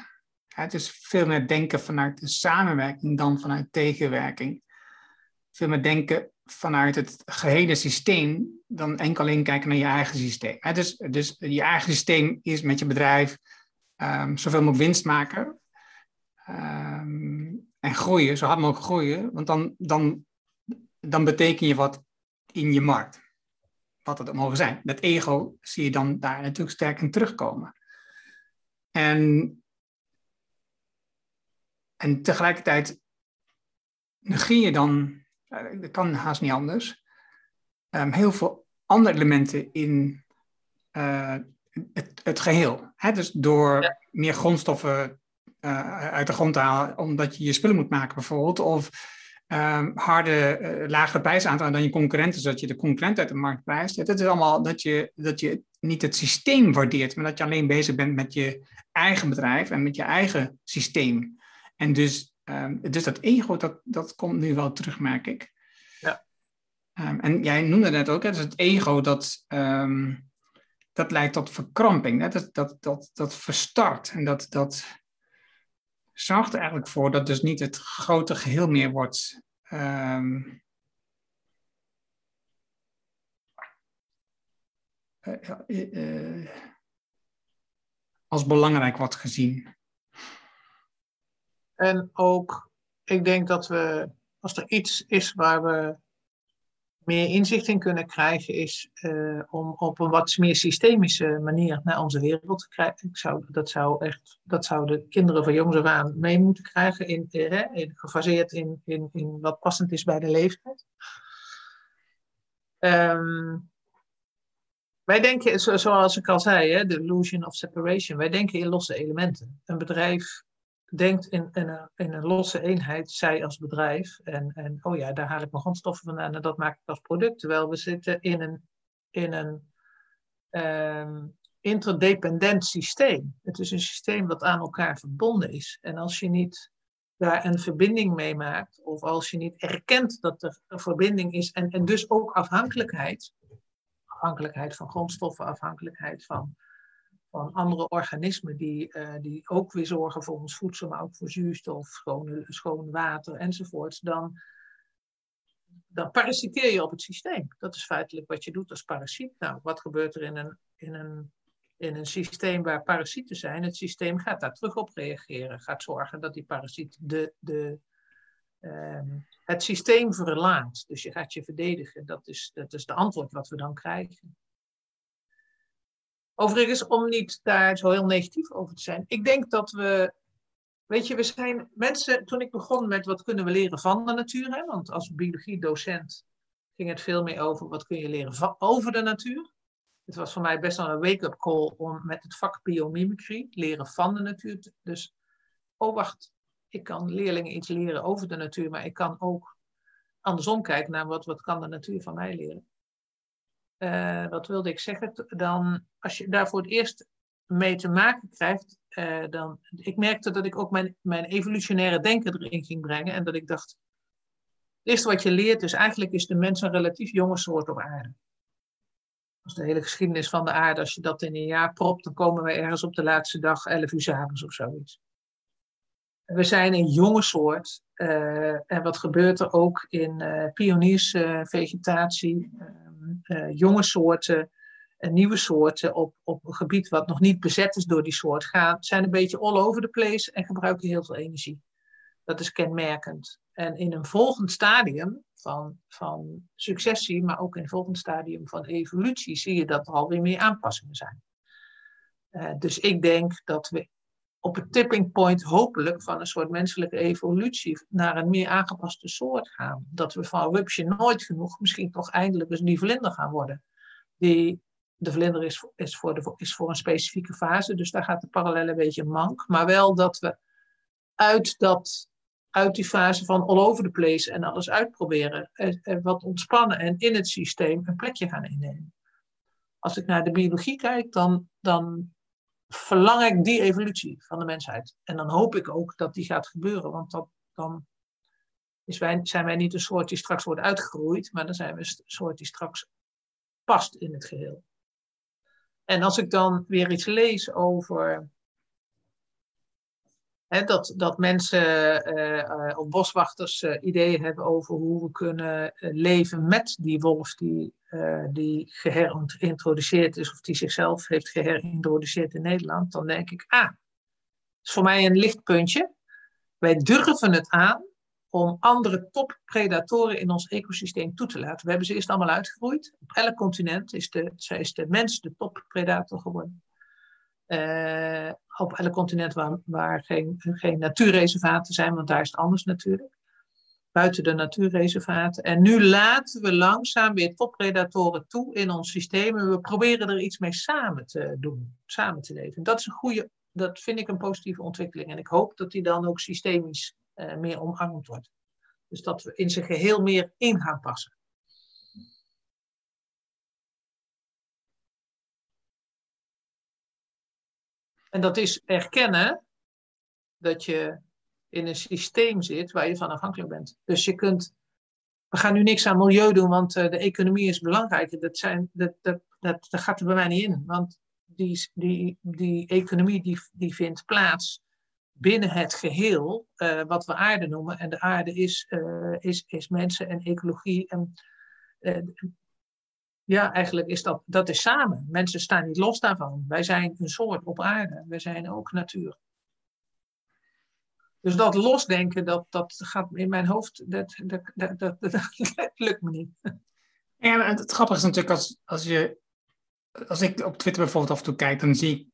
Het is veel meer denken vanuit de samenwerking dan vanuit tegenwerking. Veel meer denken vanuit het gehele systeem dan enkel alleen kijken naar je eigen systeem. Dus, dus je eigen systeem is met je bedrijf um, zoveel mogelijk winst maken um, en groeien, zo hard mogelijk groeien. Want dan, dan dan beteken je wat in je markt. Wat het mogen zijn. Dat ego zie je dan daar natuurlijk sterk in terugkomen. En, en tegelijkertijd negeer je dan, uh, dat kan haast niet anders, um, heel veel andere elementen in uh, het, het, geheel. Hè? Dus door ja. meer grondstoffen uh, uit de grond te halen, omdat je je spullen moet maken bijvoorbeeld, of um, harde, uh, lagere prijzen aan te dan je concurrenten, zodat je de concurrent uit de markt prijst. Het is allemaal dat je, dat je niet het systeem waardeert, maar dat je alleen bezig bent met je eigen bedrijf en met je eigen systeem. En dus, um, dus dat ego, dat, dat komt nu wel terug, merk ik. Ja. Um, en jij noemde net ook, hè, dus het ego dat, dat leidt tot verkramping, hè? Dat, dat, dat, dat verstart en dat, dat zorgt er eigenlijk voor dat dus niet het grote geheel meer wordt um, uh, uh, als belangrijk wordt gezien. En ook, ik denk dat we, als er iets is waar we meer inzicht in kunnen krijgen, is uh, om op een wat meer systemische manier naar onze wereld te kijken. Ik zou, dat, zou echt, dat zouden kinderen van jongs af aan mee moeten krijgen, in, in, gefaseerd in, in, in wat passend is bij de leeftijd. Um, wij denken, zoals ik al zei, hè, illusion of separation, wij denken in losse elementen. Een bedrijf denkt in, een, in een losse eenheid, zij als bedrijf, en, en oh ja, daar haal ik mijn grondstoffen vandaan en dat maak ik als product. Terwijl we zitten in een, in een um, interdependent systeem. Het is een systeem dat aan elkaar verbonden is. En als je niet daar een verbinding mee maakt, of als je niet erkent dat er een verbinding is en dus ook afhankelijkheid, afhankelijkheid van grondstoffen, afhankelijkheid van van andere organismen die, uh, die ook weer zorgen voor ons voedsel, maar ook voor zuurstof, schoon, schoon water enzovoorts, dan, dan parasiteer je op het systeem. Dat is feitelijk wat je doet als parasiet. Nou, wat gebeurt er in een, in een, in een systeem waar parasieten zijn? Het systeem gaat daar terug op reageren, gaat zorgen dat die parasiet de, de, um, het systeem verlaat. Dus je gaat je verdedigen. Dat is, dat is de antwoord wat we dan krijgen. Overigens, om niet daar zo heel negatief over te zijn. Ik denk dat we, weet je, we zijn mensen, toen ik begon met wat kunnen we leren van de natuur, hè, want als biologiedocent ging het veel meer over wat kun je leren van, over de natuur. Het was voor mij best wel een wake-up call om met het vak biomimicry, leren van de natuur. Dus, oh wacht, ik kan leerlingen iets leren over de natuur, maar ik kan ook andersom kijken naar wat, wat kan de natuur van mij leren. Uh, wat wilde ik zeggen? Dan, als je daar voor het eerst mee te maken krijgt, uh, dan. Ik merkte dat ik ook mijn, mijn evolutionaire denken erin ging brengen. En dat ik dacht. Het eerste wat je leert is eigenlijk is de mens een relatief jonge soort op aarde. Als de hele geschiedenis van de aarde, als je dat in een jaar propt, dan komen we ergens op de laatste dag 11 uur s avonds of zoiets. We zijn een jonge soort. Uh, en wat gebeurt er ook in uh, pioniersvegetatie? uh, jonge soorten en nieuwe soorten op, op een gebied wat nog niet bezet is door die soort gaan, zijn een beetje all over the place en gebruiken heel veel energie. Dat is kenmerkend. En in een volgend stadium van, van successie, maar ook in een volgend stadium van evolutie, zie je dat er alweer meer aanpassingen zijn. Uh, dus ik denk dat we op het tipping point hopelijk van een soort menselijke evolutie naar een meer aangepaste soort gaan. Dat we van rupsje nooit genoeg misschien toch eindelijk eens die vlinder gaan worden. Die, de vlinder is, is, voor de, is voor een specifieke fase, dus daar gaat de parallel een beetje mank. Maar wel dat we uit, dat, uit die fase van all over the place en alles uitproberen, er, er wat ontspannen en in het systeem een plekje gaan innemen. Als ik naar de biologie kijk, dan, dan verlang ik die evolutie van de mensheid. En dan hoop ik ook dat die gaat gebeuren, want dan wij, zijn wij niet een soort die straks wordt uitgegroeid, maar dan zijn we een soort die straks past in het geheel. En als ik dan weer iets lees over dat, dat mensen uh, of boswachters uh, ideeën hebben over hoe we kunnen leven met die wolf die, die geherintroduceerd is of die zichzelf heeft geherintroduceerd in Nederland, dan denk ik, ah, is voor mij een lichtpuntje. Wij durven het aan om andere toppredatoren in ons ecosysteem toe te laten. We hebben ze eerst allemaal uitgegroeid. Op elk continent is de, is de mens de toppredator geworden. Uh, op elk continent waar, geen, geen natuurreservaten zijn, want daar is het anders natuurlijk. Buiten de natuurreservaten. En nu laten we langzaam weer toppredatoren toe in ons systeem. En we proberen er iets mee samen te doen, samen te leven. Dat is een goede, dat vind ik een positieve ontwikkeling. En ik hoop dat die dan ook systemisch uh, meer omarmd wordt. Dus dat we in zijn geheel meer in gaan passen. En dat is erkennen dat je in een systeem zit waar je van afhankelijk bent. Dus je kunt, we gaan nu niks aan milieu doen, want uh, de economie is belangrijk. Dat, zijn, dat, dat, gaat er bij mij niet in. Want die, die, die economie die, die vindt plaats binnen het geheel, uh, wat we aarde noemen. En de aarde is, uh, is, is mensen en ecologie. En, ja, eigenlijk is dat, dat is samen. Mensen staan niet los daarvan. Wij zijn een soort op aarde. Wij zijn ook natuur. Dus dat losdenken, dat, dat gaat in mijn hoofd, dat, dat, dat, dat, lukt me niet. Ja, het, grappige is natuurlijk als, als je, als ik op Twitter bijvoorbeeld af en toe kijk, dan zie ik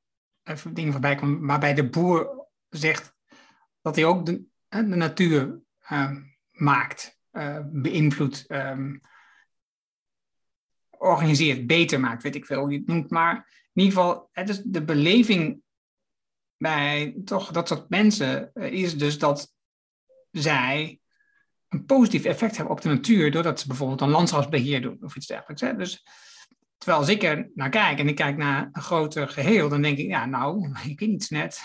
even dingen voorbij komen waarbij de boer zegt dat hij ook de, de natuur uh, maakt, uh, beïnvloedt. Um, organiseert, beter maakt, weet ik veel hoe je het noemt. Maar in ieder geval, het is de beleving bij toch dat soort mensen eh, is dus dat zij een positief effect hebben op de natuur, doordat ze bijvoorbeeld een landschapsbeheer doen of iets dergelijks. Hè? Dus terwijl als ik er naar kijk en ik kijk naar een groter geheel, dan denk ik, ja, nou, ik weet niet net,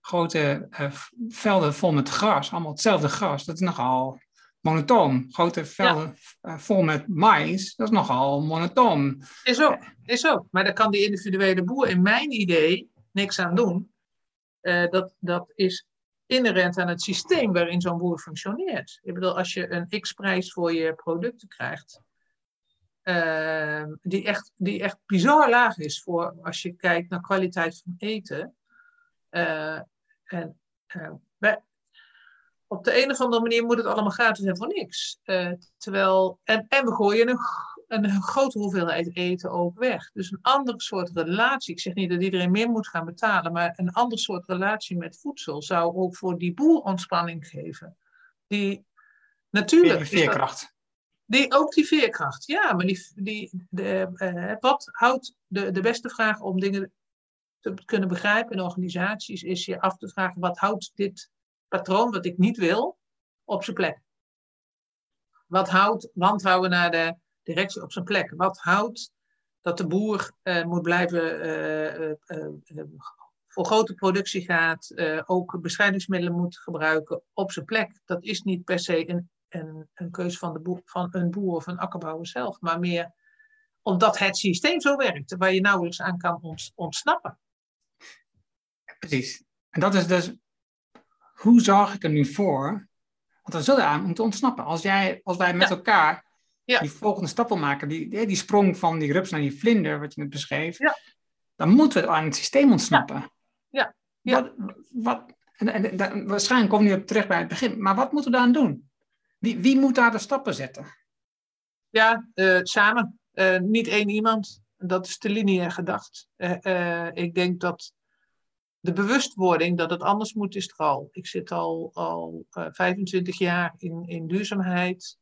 grote uh, velden vol met gras, allemaal hetzelfde gras, dat is nogal monotoon. Grote velden ja. Eh, vol met mais, dat is nogal monotoon. Is ook, is ook. Maar daar kan die individuele boer in mijn idee niks aan doen. Uh, dat, dat is inherent aan het systeem waarin zo'n boer functioneert. Ik bedoel, als je een x-prijs voor je producten krijgt, uh, die, echt, die echt bizar laag is voor als je kijkt naar kwaliteit van eten. Uh, en bij, op de een of andere manier moet het allemaal gratis zijn voor niks. Uh, terwijl, en, en we gooien een, een grote hoeveelheid eten ook weg. Dus een andere soort relatie. Ik zeg niet dat iedereen meer moet gaan betalen, maar een ander soort relatie met voedsel zou ook voor die boer ontspanning geven. Die natuurlijk. Die veerkracht. die, ook die veerkracht, ja. Maar die, die, de, uh, wat houdt de, de beste vraag om dingen te kunnen begrijpen in organisaties, is je af te vragen: wat houdt dit patroon wat ik niet wil op zijn plek? Wat houdt wantrouwen naar de directie op zijn plek? Wat houdt dat de boer uh, moet blijven uh, uh, voor grote productie gaat, ook bestrijdingsmiddelen moet gebruiken op zijn plek? Dat is niet per se een, een, een keuze van, de boer, van een boer of een akkerbouwer zelf, maar meer omdat het systeem zo werkt, waar je nauwelijks aan kan ontsnappen. Precies. En dat is dus hoe zorg ik er nu voor? Want we zullen aan moeten ontsnappen. Als, jij, als wij met elkaar ja. die volgende stap wil maken, die, die sprong van die rups naar die vlinder, wat je net beschreef, ja. dan moeten we aan het systeem ontsnappen. Ja. Wat, wat, en, en, en, waarschijnlijk we nu op terug bij het begin, maar wat moeten we daar doen? Wie, wie moet daar de stappen zetten? Ja, uh, samen. Uh, niet één iemand. Dat is de lineair gedacht. Uh, ik denk dat de bewustwording dat het anders moet, is er al. Ik zit al, al uh, eh, 25 jaar in, in duurzaamheid.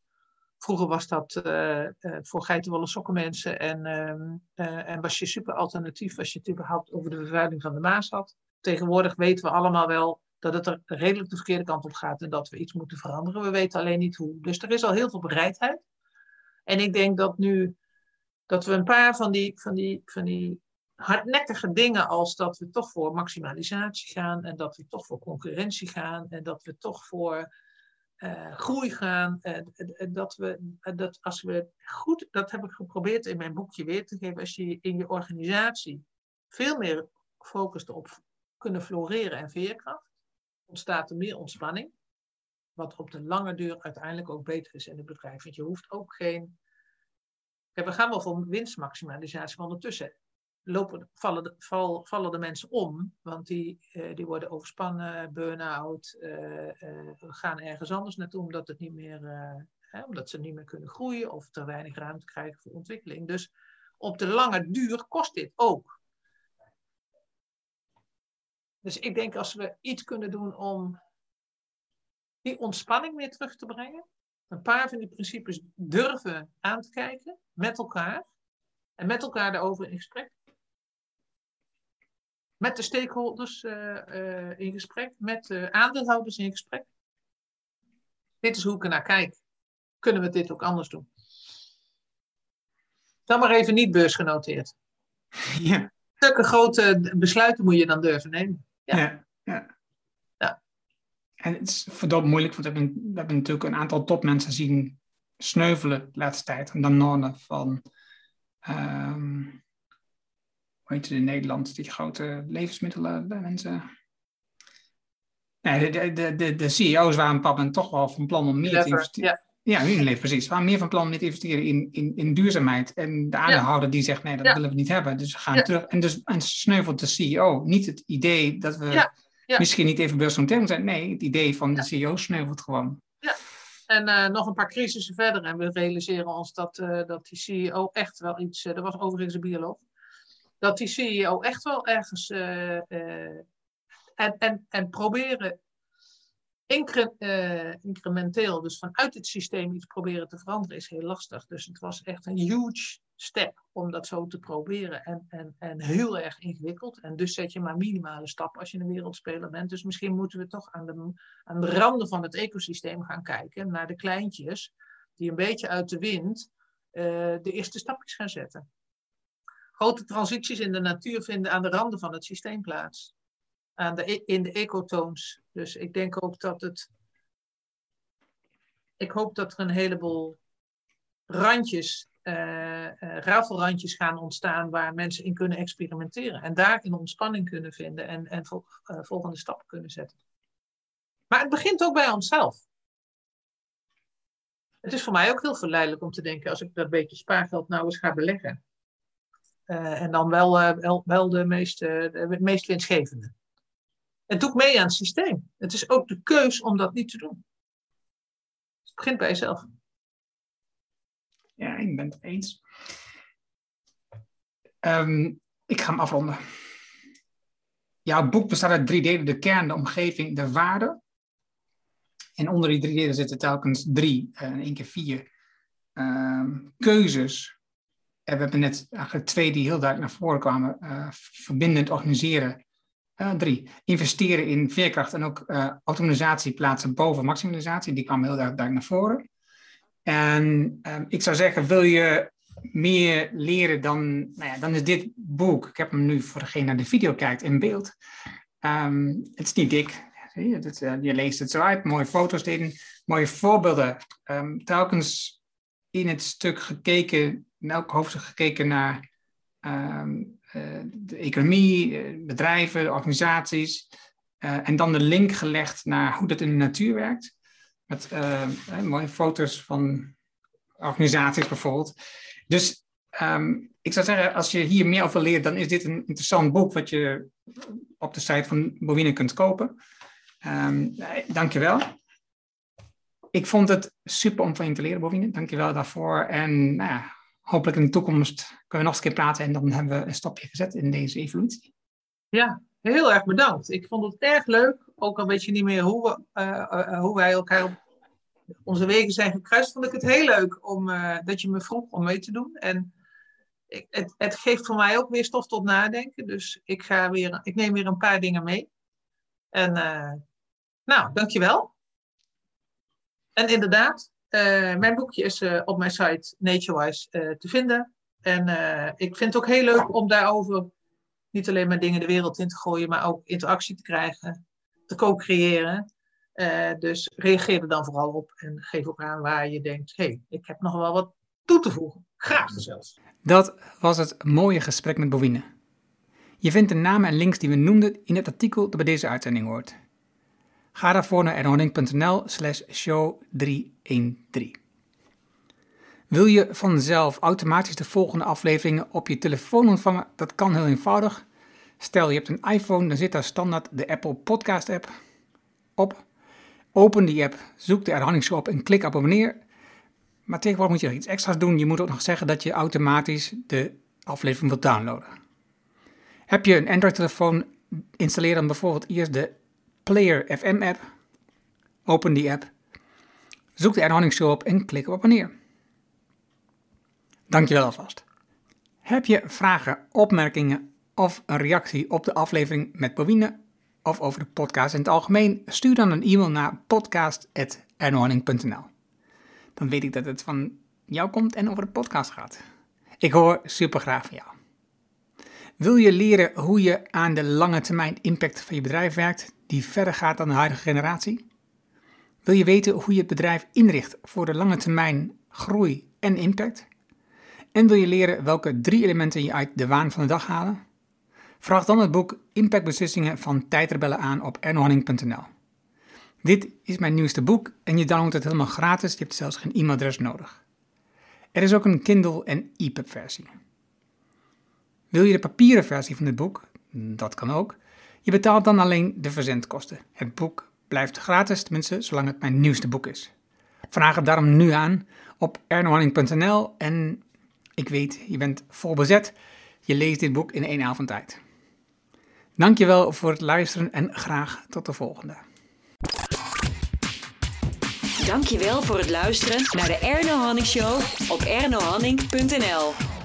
Vroeger was dat uh, uh, voor geitenwolle sokkenmensen en, ehm, en was je super alternatief als je het überhaupt over de vervuiling van de Maas had. Tegenwoordig weten we allemaal wel dat het er redelijk de verkeerde kant op gaat en dat we iets moeten veranderen. We weten alleen niet hoe. Dus er is al heel veel bereidheid. En ik denk dat nu dat we een paar van die, van die, van die hardnekkige dingen als dat we toch voor maximalisatie gaan en dat we toch voor concurrentie gaan en dat we toch voor uh, groei gaan. En, en, dat we, dat als we goed, dat heb ik geprobeerd in mijn boekje weer te geven, als je in je organisatie veel meer focust op kunnen floreren en veerkracht, ontstaat er meer ontspanning. Wat op de lange duur uiteindelijk ook beter is in het bedrijf. Want je hoeft ook geen. we gaan wel voor winstmaximalisatie, maar ondertussen lopen, vallen, de, val, vallen de mensen om, want die, uh, die worden overspannen, burn-out, uh, gaan ergens anders naartoe omdat, het niet meer, hè, omdat ze niet meer kunnen groeien of te weinig ruimte krijgen voor ontwikkeling. Dus op de lange duur kost dit ook. Dus ik denk als we iets kunnen doen om die ontspanning weer terug te brengen, een paar van die principes durven aan te kijken met elkaar en met elkaar daarover in gesprek. Met de stakeholders uh, uh, in gesprek, met de aandeelhouders in gesprek. Dit is hoe ik er naar kijk. Kunnen we dit ook anders doen? Dan maar even niet beursgenoteerd. Ja. Zulke grote besluiten moet je dan durven nemen. Ja. ja. En het is verdomd moeilijk, want we hebben, we hebben natuurlijk een aantal topmensen zien sneuvelen de laatste tijd. En dan Norne van, ehm, hoe heet het in Nederland, die grote levensmiddelen mensen. Nee, de, de, de, de CEO's waren op bepaald moment toch wel van plan om meer te investeren. Ja. Ja, Unilever precies. We waren meer van plan om te investeren in, in, in duurzaamheid. En de aandeelhouder die zegt, nee, dat Ja. willen we niet hebben. Dus we gaan Ja. terug. En dus en sneuvelt de CEO. Niet het idee dat we Ja. Ja. misschien niet even beursgenoteerd zijn. Nee, het idee van de CEO sneuvelt gewoon. En eh, nog een paar crisissen verder. En we realiseren ons dat, eh, dat die CEO echt wel iets. eh, er was overigens een bioloog. Dat die CEO echt wel ergens. eh, eh, en, en, en proberen. incre- eh, incrementeel, dus vanuit het systeem iets proberen te veranderen, is heel lastig. Dus het was echt een huge step om dat zo te proberen. En, en, en heel erg ingewikkeld. En dus zet je maar minimale stappen als je een wereldspeler bent. Dus misschien moeten we toch aan de, aan de randen van het ecosysteem gaan kijken. Naar de kleintjes die een beetje uit de wind de eerste stapjes gaan zetten. Grote transities in de natuur vinden aan de randen van het systeem plaats. Aan de, e- in de ecotoons. Dus ik denk ook dat het. Ik hoop dat er een heleboel randjes, eh, rafelrandjes gaan ontstaan waar mensen in kunnen experimenteren. En daarin ontspanning kunnen vinden en, en eh, volgende stappen kunnen zetten. Maar het begint ook bij onszelf. Het is voor mij ook heel verleidelijk om te denken, als ik dat beetje spaargeld nou eens ga beleggen. Eh, en dan wel, eh, wel, de, meest, eh, de meest winstgevende. Het doet mee aan het systeem. Het is ook de keus om dat niet te doen. Het begint bij jezelf. Ja, ik ben het eens. Ehm, ik ga hem afronden. Jouw boek bestaat uit drie delen. De kern, de omgeving, de waarde. En onder die drie delen zitten telkens drie, in één keer vier, ehm, keuzes. En we hebben net eigenlijk twee die heel duidelijk naar voren kwamen. Eh, verbindend organiseren. Eh, drie, investeren in veerkracht en ook eh, automatisatie plaatsen boven maximalisatie. Die kwamen heel duidelijk naar voren. En ehm, ik zou zeggen, wil je meer leren dan, nou ja, dan is dit boek. Ik heb hem nu voor degene naar de video kijkt in beeld. Ehm, het is niet dik. Je, eh, leest het zo uit. Mooie foto's erin, mooie voorbeelden. Ehm, telkens in het stuk gekeken, in elk hoofdstuk gekeken naar ehm, eh, de economie, eh, bedrijven, organisaties. Eh, en dan de link gelegd naar hoe dat in de natuur werkt. Met eh, eh, mooie foto's van organisaties bijvoorbeeld. Dus ehm, ik zou zeggen, als je hier meer over leert, dan is dit een interessant boek wat je op de site van Bovine kunt kopen. Ehm eh, dankjewel. Ik vond het super om van je te leren, Bovine. Dankjewel daarvoor. En nou ja, hopelijk in de toekomst kunnen we nog eens een keer praten en dan hebben we een stapje gezet in deze evolutie. Ja, heel erg bedankt. Ik vond het erg leuk. Ook al weet je niet meer hoe, eh, eh, hoe wij elkaar op onze wegen zijn gekruist. Vond ik het heel leuk om, eh, dat je me vroeg om mee te doen. En ik, het, het geeft voor mij ook weer stof tot nadenken. Dus ik, ga weer, ik neem weer een paar dingen mee. En nou, dankjewel. En inderdaad, mijn boekje is eh, op mijn site NatureWise eh, te vinden. En eh, ik vind het ook heel leuk om daarover niet alleen maar dingen de wereld in te gooien, maar ook interactie te krijgen, te co-creëren. Eh, dus reageer er dan vooral op en geef ook aan waar je denkt, hé, hey, ik heb nog wel wat toe te voegen. Graag zelfs. Dat was het mooie gesprek met Bovine. Je vindt de namen en links die we noemden in het artikel dat bij deze uitzending hoort. Ga daarvoor naar erhoning.nl show 313. Wil je vanzelf automatisch de volgende afleveringen op je telefoon ontvangen? Dat kan heel eenvoudig. Stel je hebt een iPhone, dan zit daar standaard de Apple Podcast app op. Open die app, zoek de Erhoningshow op en klik op abonneer. Maar tegenwoordig moet je nog iets extra's doen. Je moet ook nog zeggen dat je automatisch de aflevering wilt downloaden. Heb je een Android-telefoon, installeer dan bijvoorbeeld eerst de Player FM app. Open die app. Zoek de Erno Show op en klik op abonneer. Dankjewel alvast. Heb je vragen, opmerkingen of een reactie op de aflevering met Bowine of over de podcast in het algemeen? Stuur dan een e-mail naar podcast.ernohanning.nl Dan weet ik dat het van jou komt en over de podcast gaat. Ik hoor super graag van jou. Wil je leren hoe je aan de lange termijn impact van je bedrijf werkt, die verder gaat dan de huidige generatie? Wil je weten hoe je het bedrijf inricht voor de lange termijn groei en impact? En wil je leren welke drie elementen je uit de waan van de dag halen? Vraag dan het boek Impactbeslissingen van tijdrebellen aan op ernohanning.nl. Dit is mijn nieuwste boek en je downloadt het helemaal gratis, je hebt zelfs geen e-mailadres nodig. Er is ook een Kindle en EPUB versie. Wil je de papieren versie van dit boek? Dat kan ook. Je betaalt dan alleen de verzendkosten. Het boek blijft gratis, tenminste zolang het mijn nieuwste boek is. Vraag het daarom nu aan op ernohanning.nl en ik weet, je bent vol bezet. Je leest dit boek in één avond tijd. Dankjewel voor het luisteren en graag tot de volgende. Dankjewel voor het luisteren naar de Erno Hanning Show op ernohanning.nl.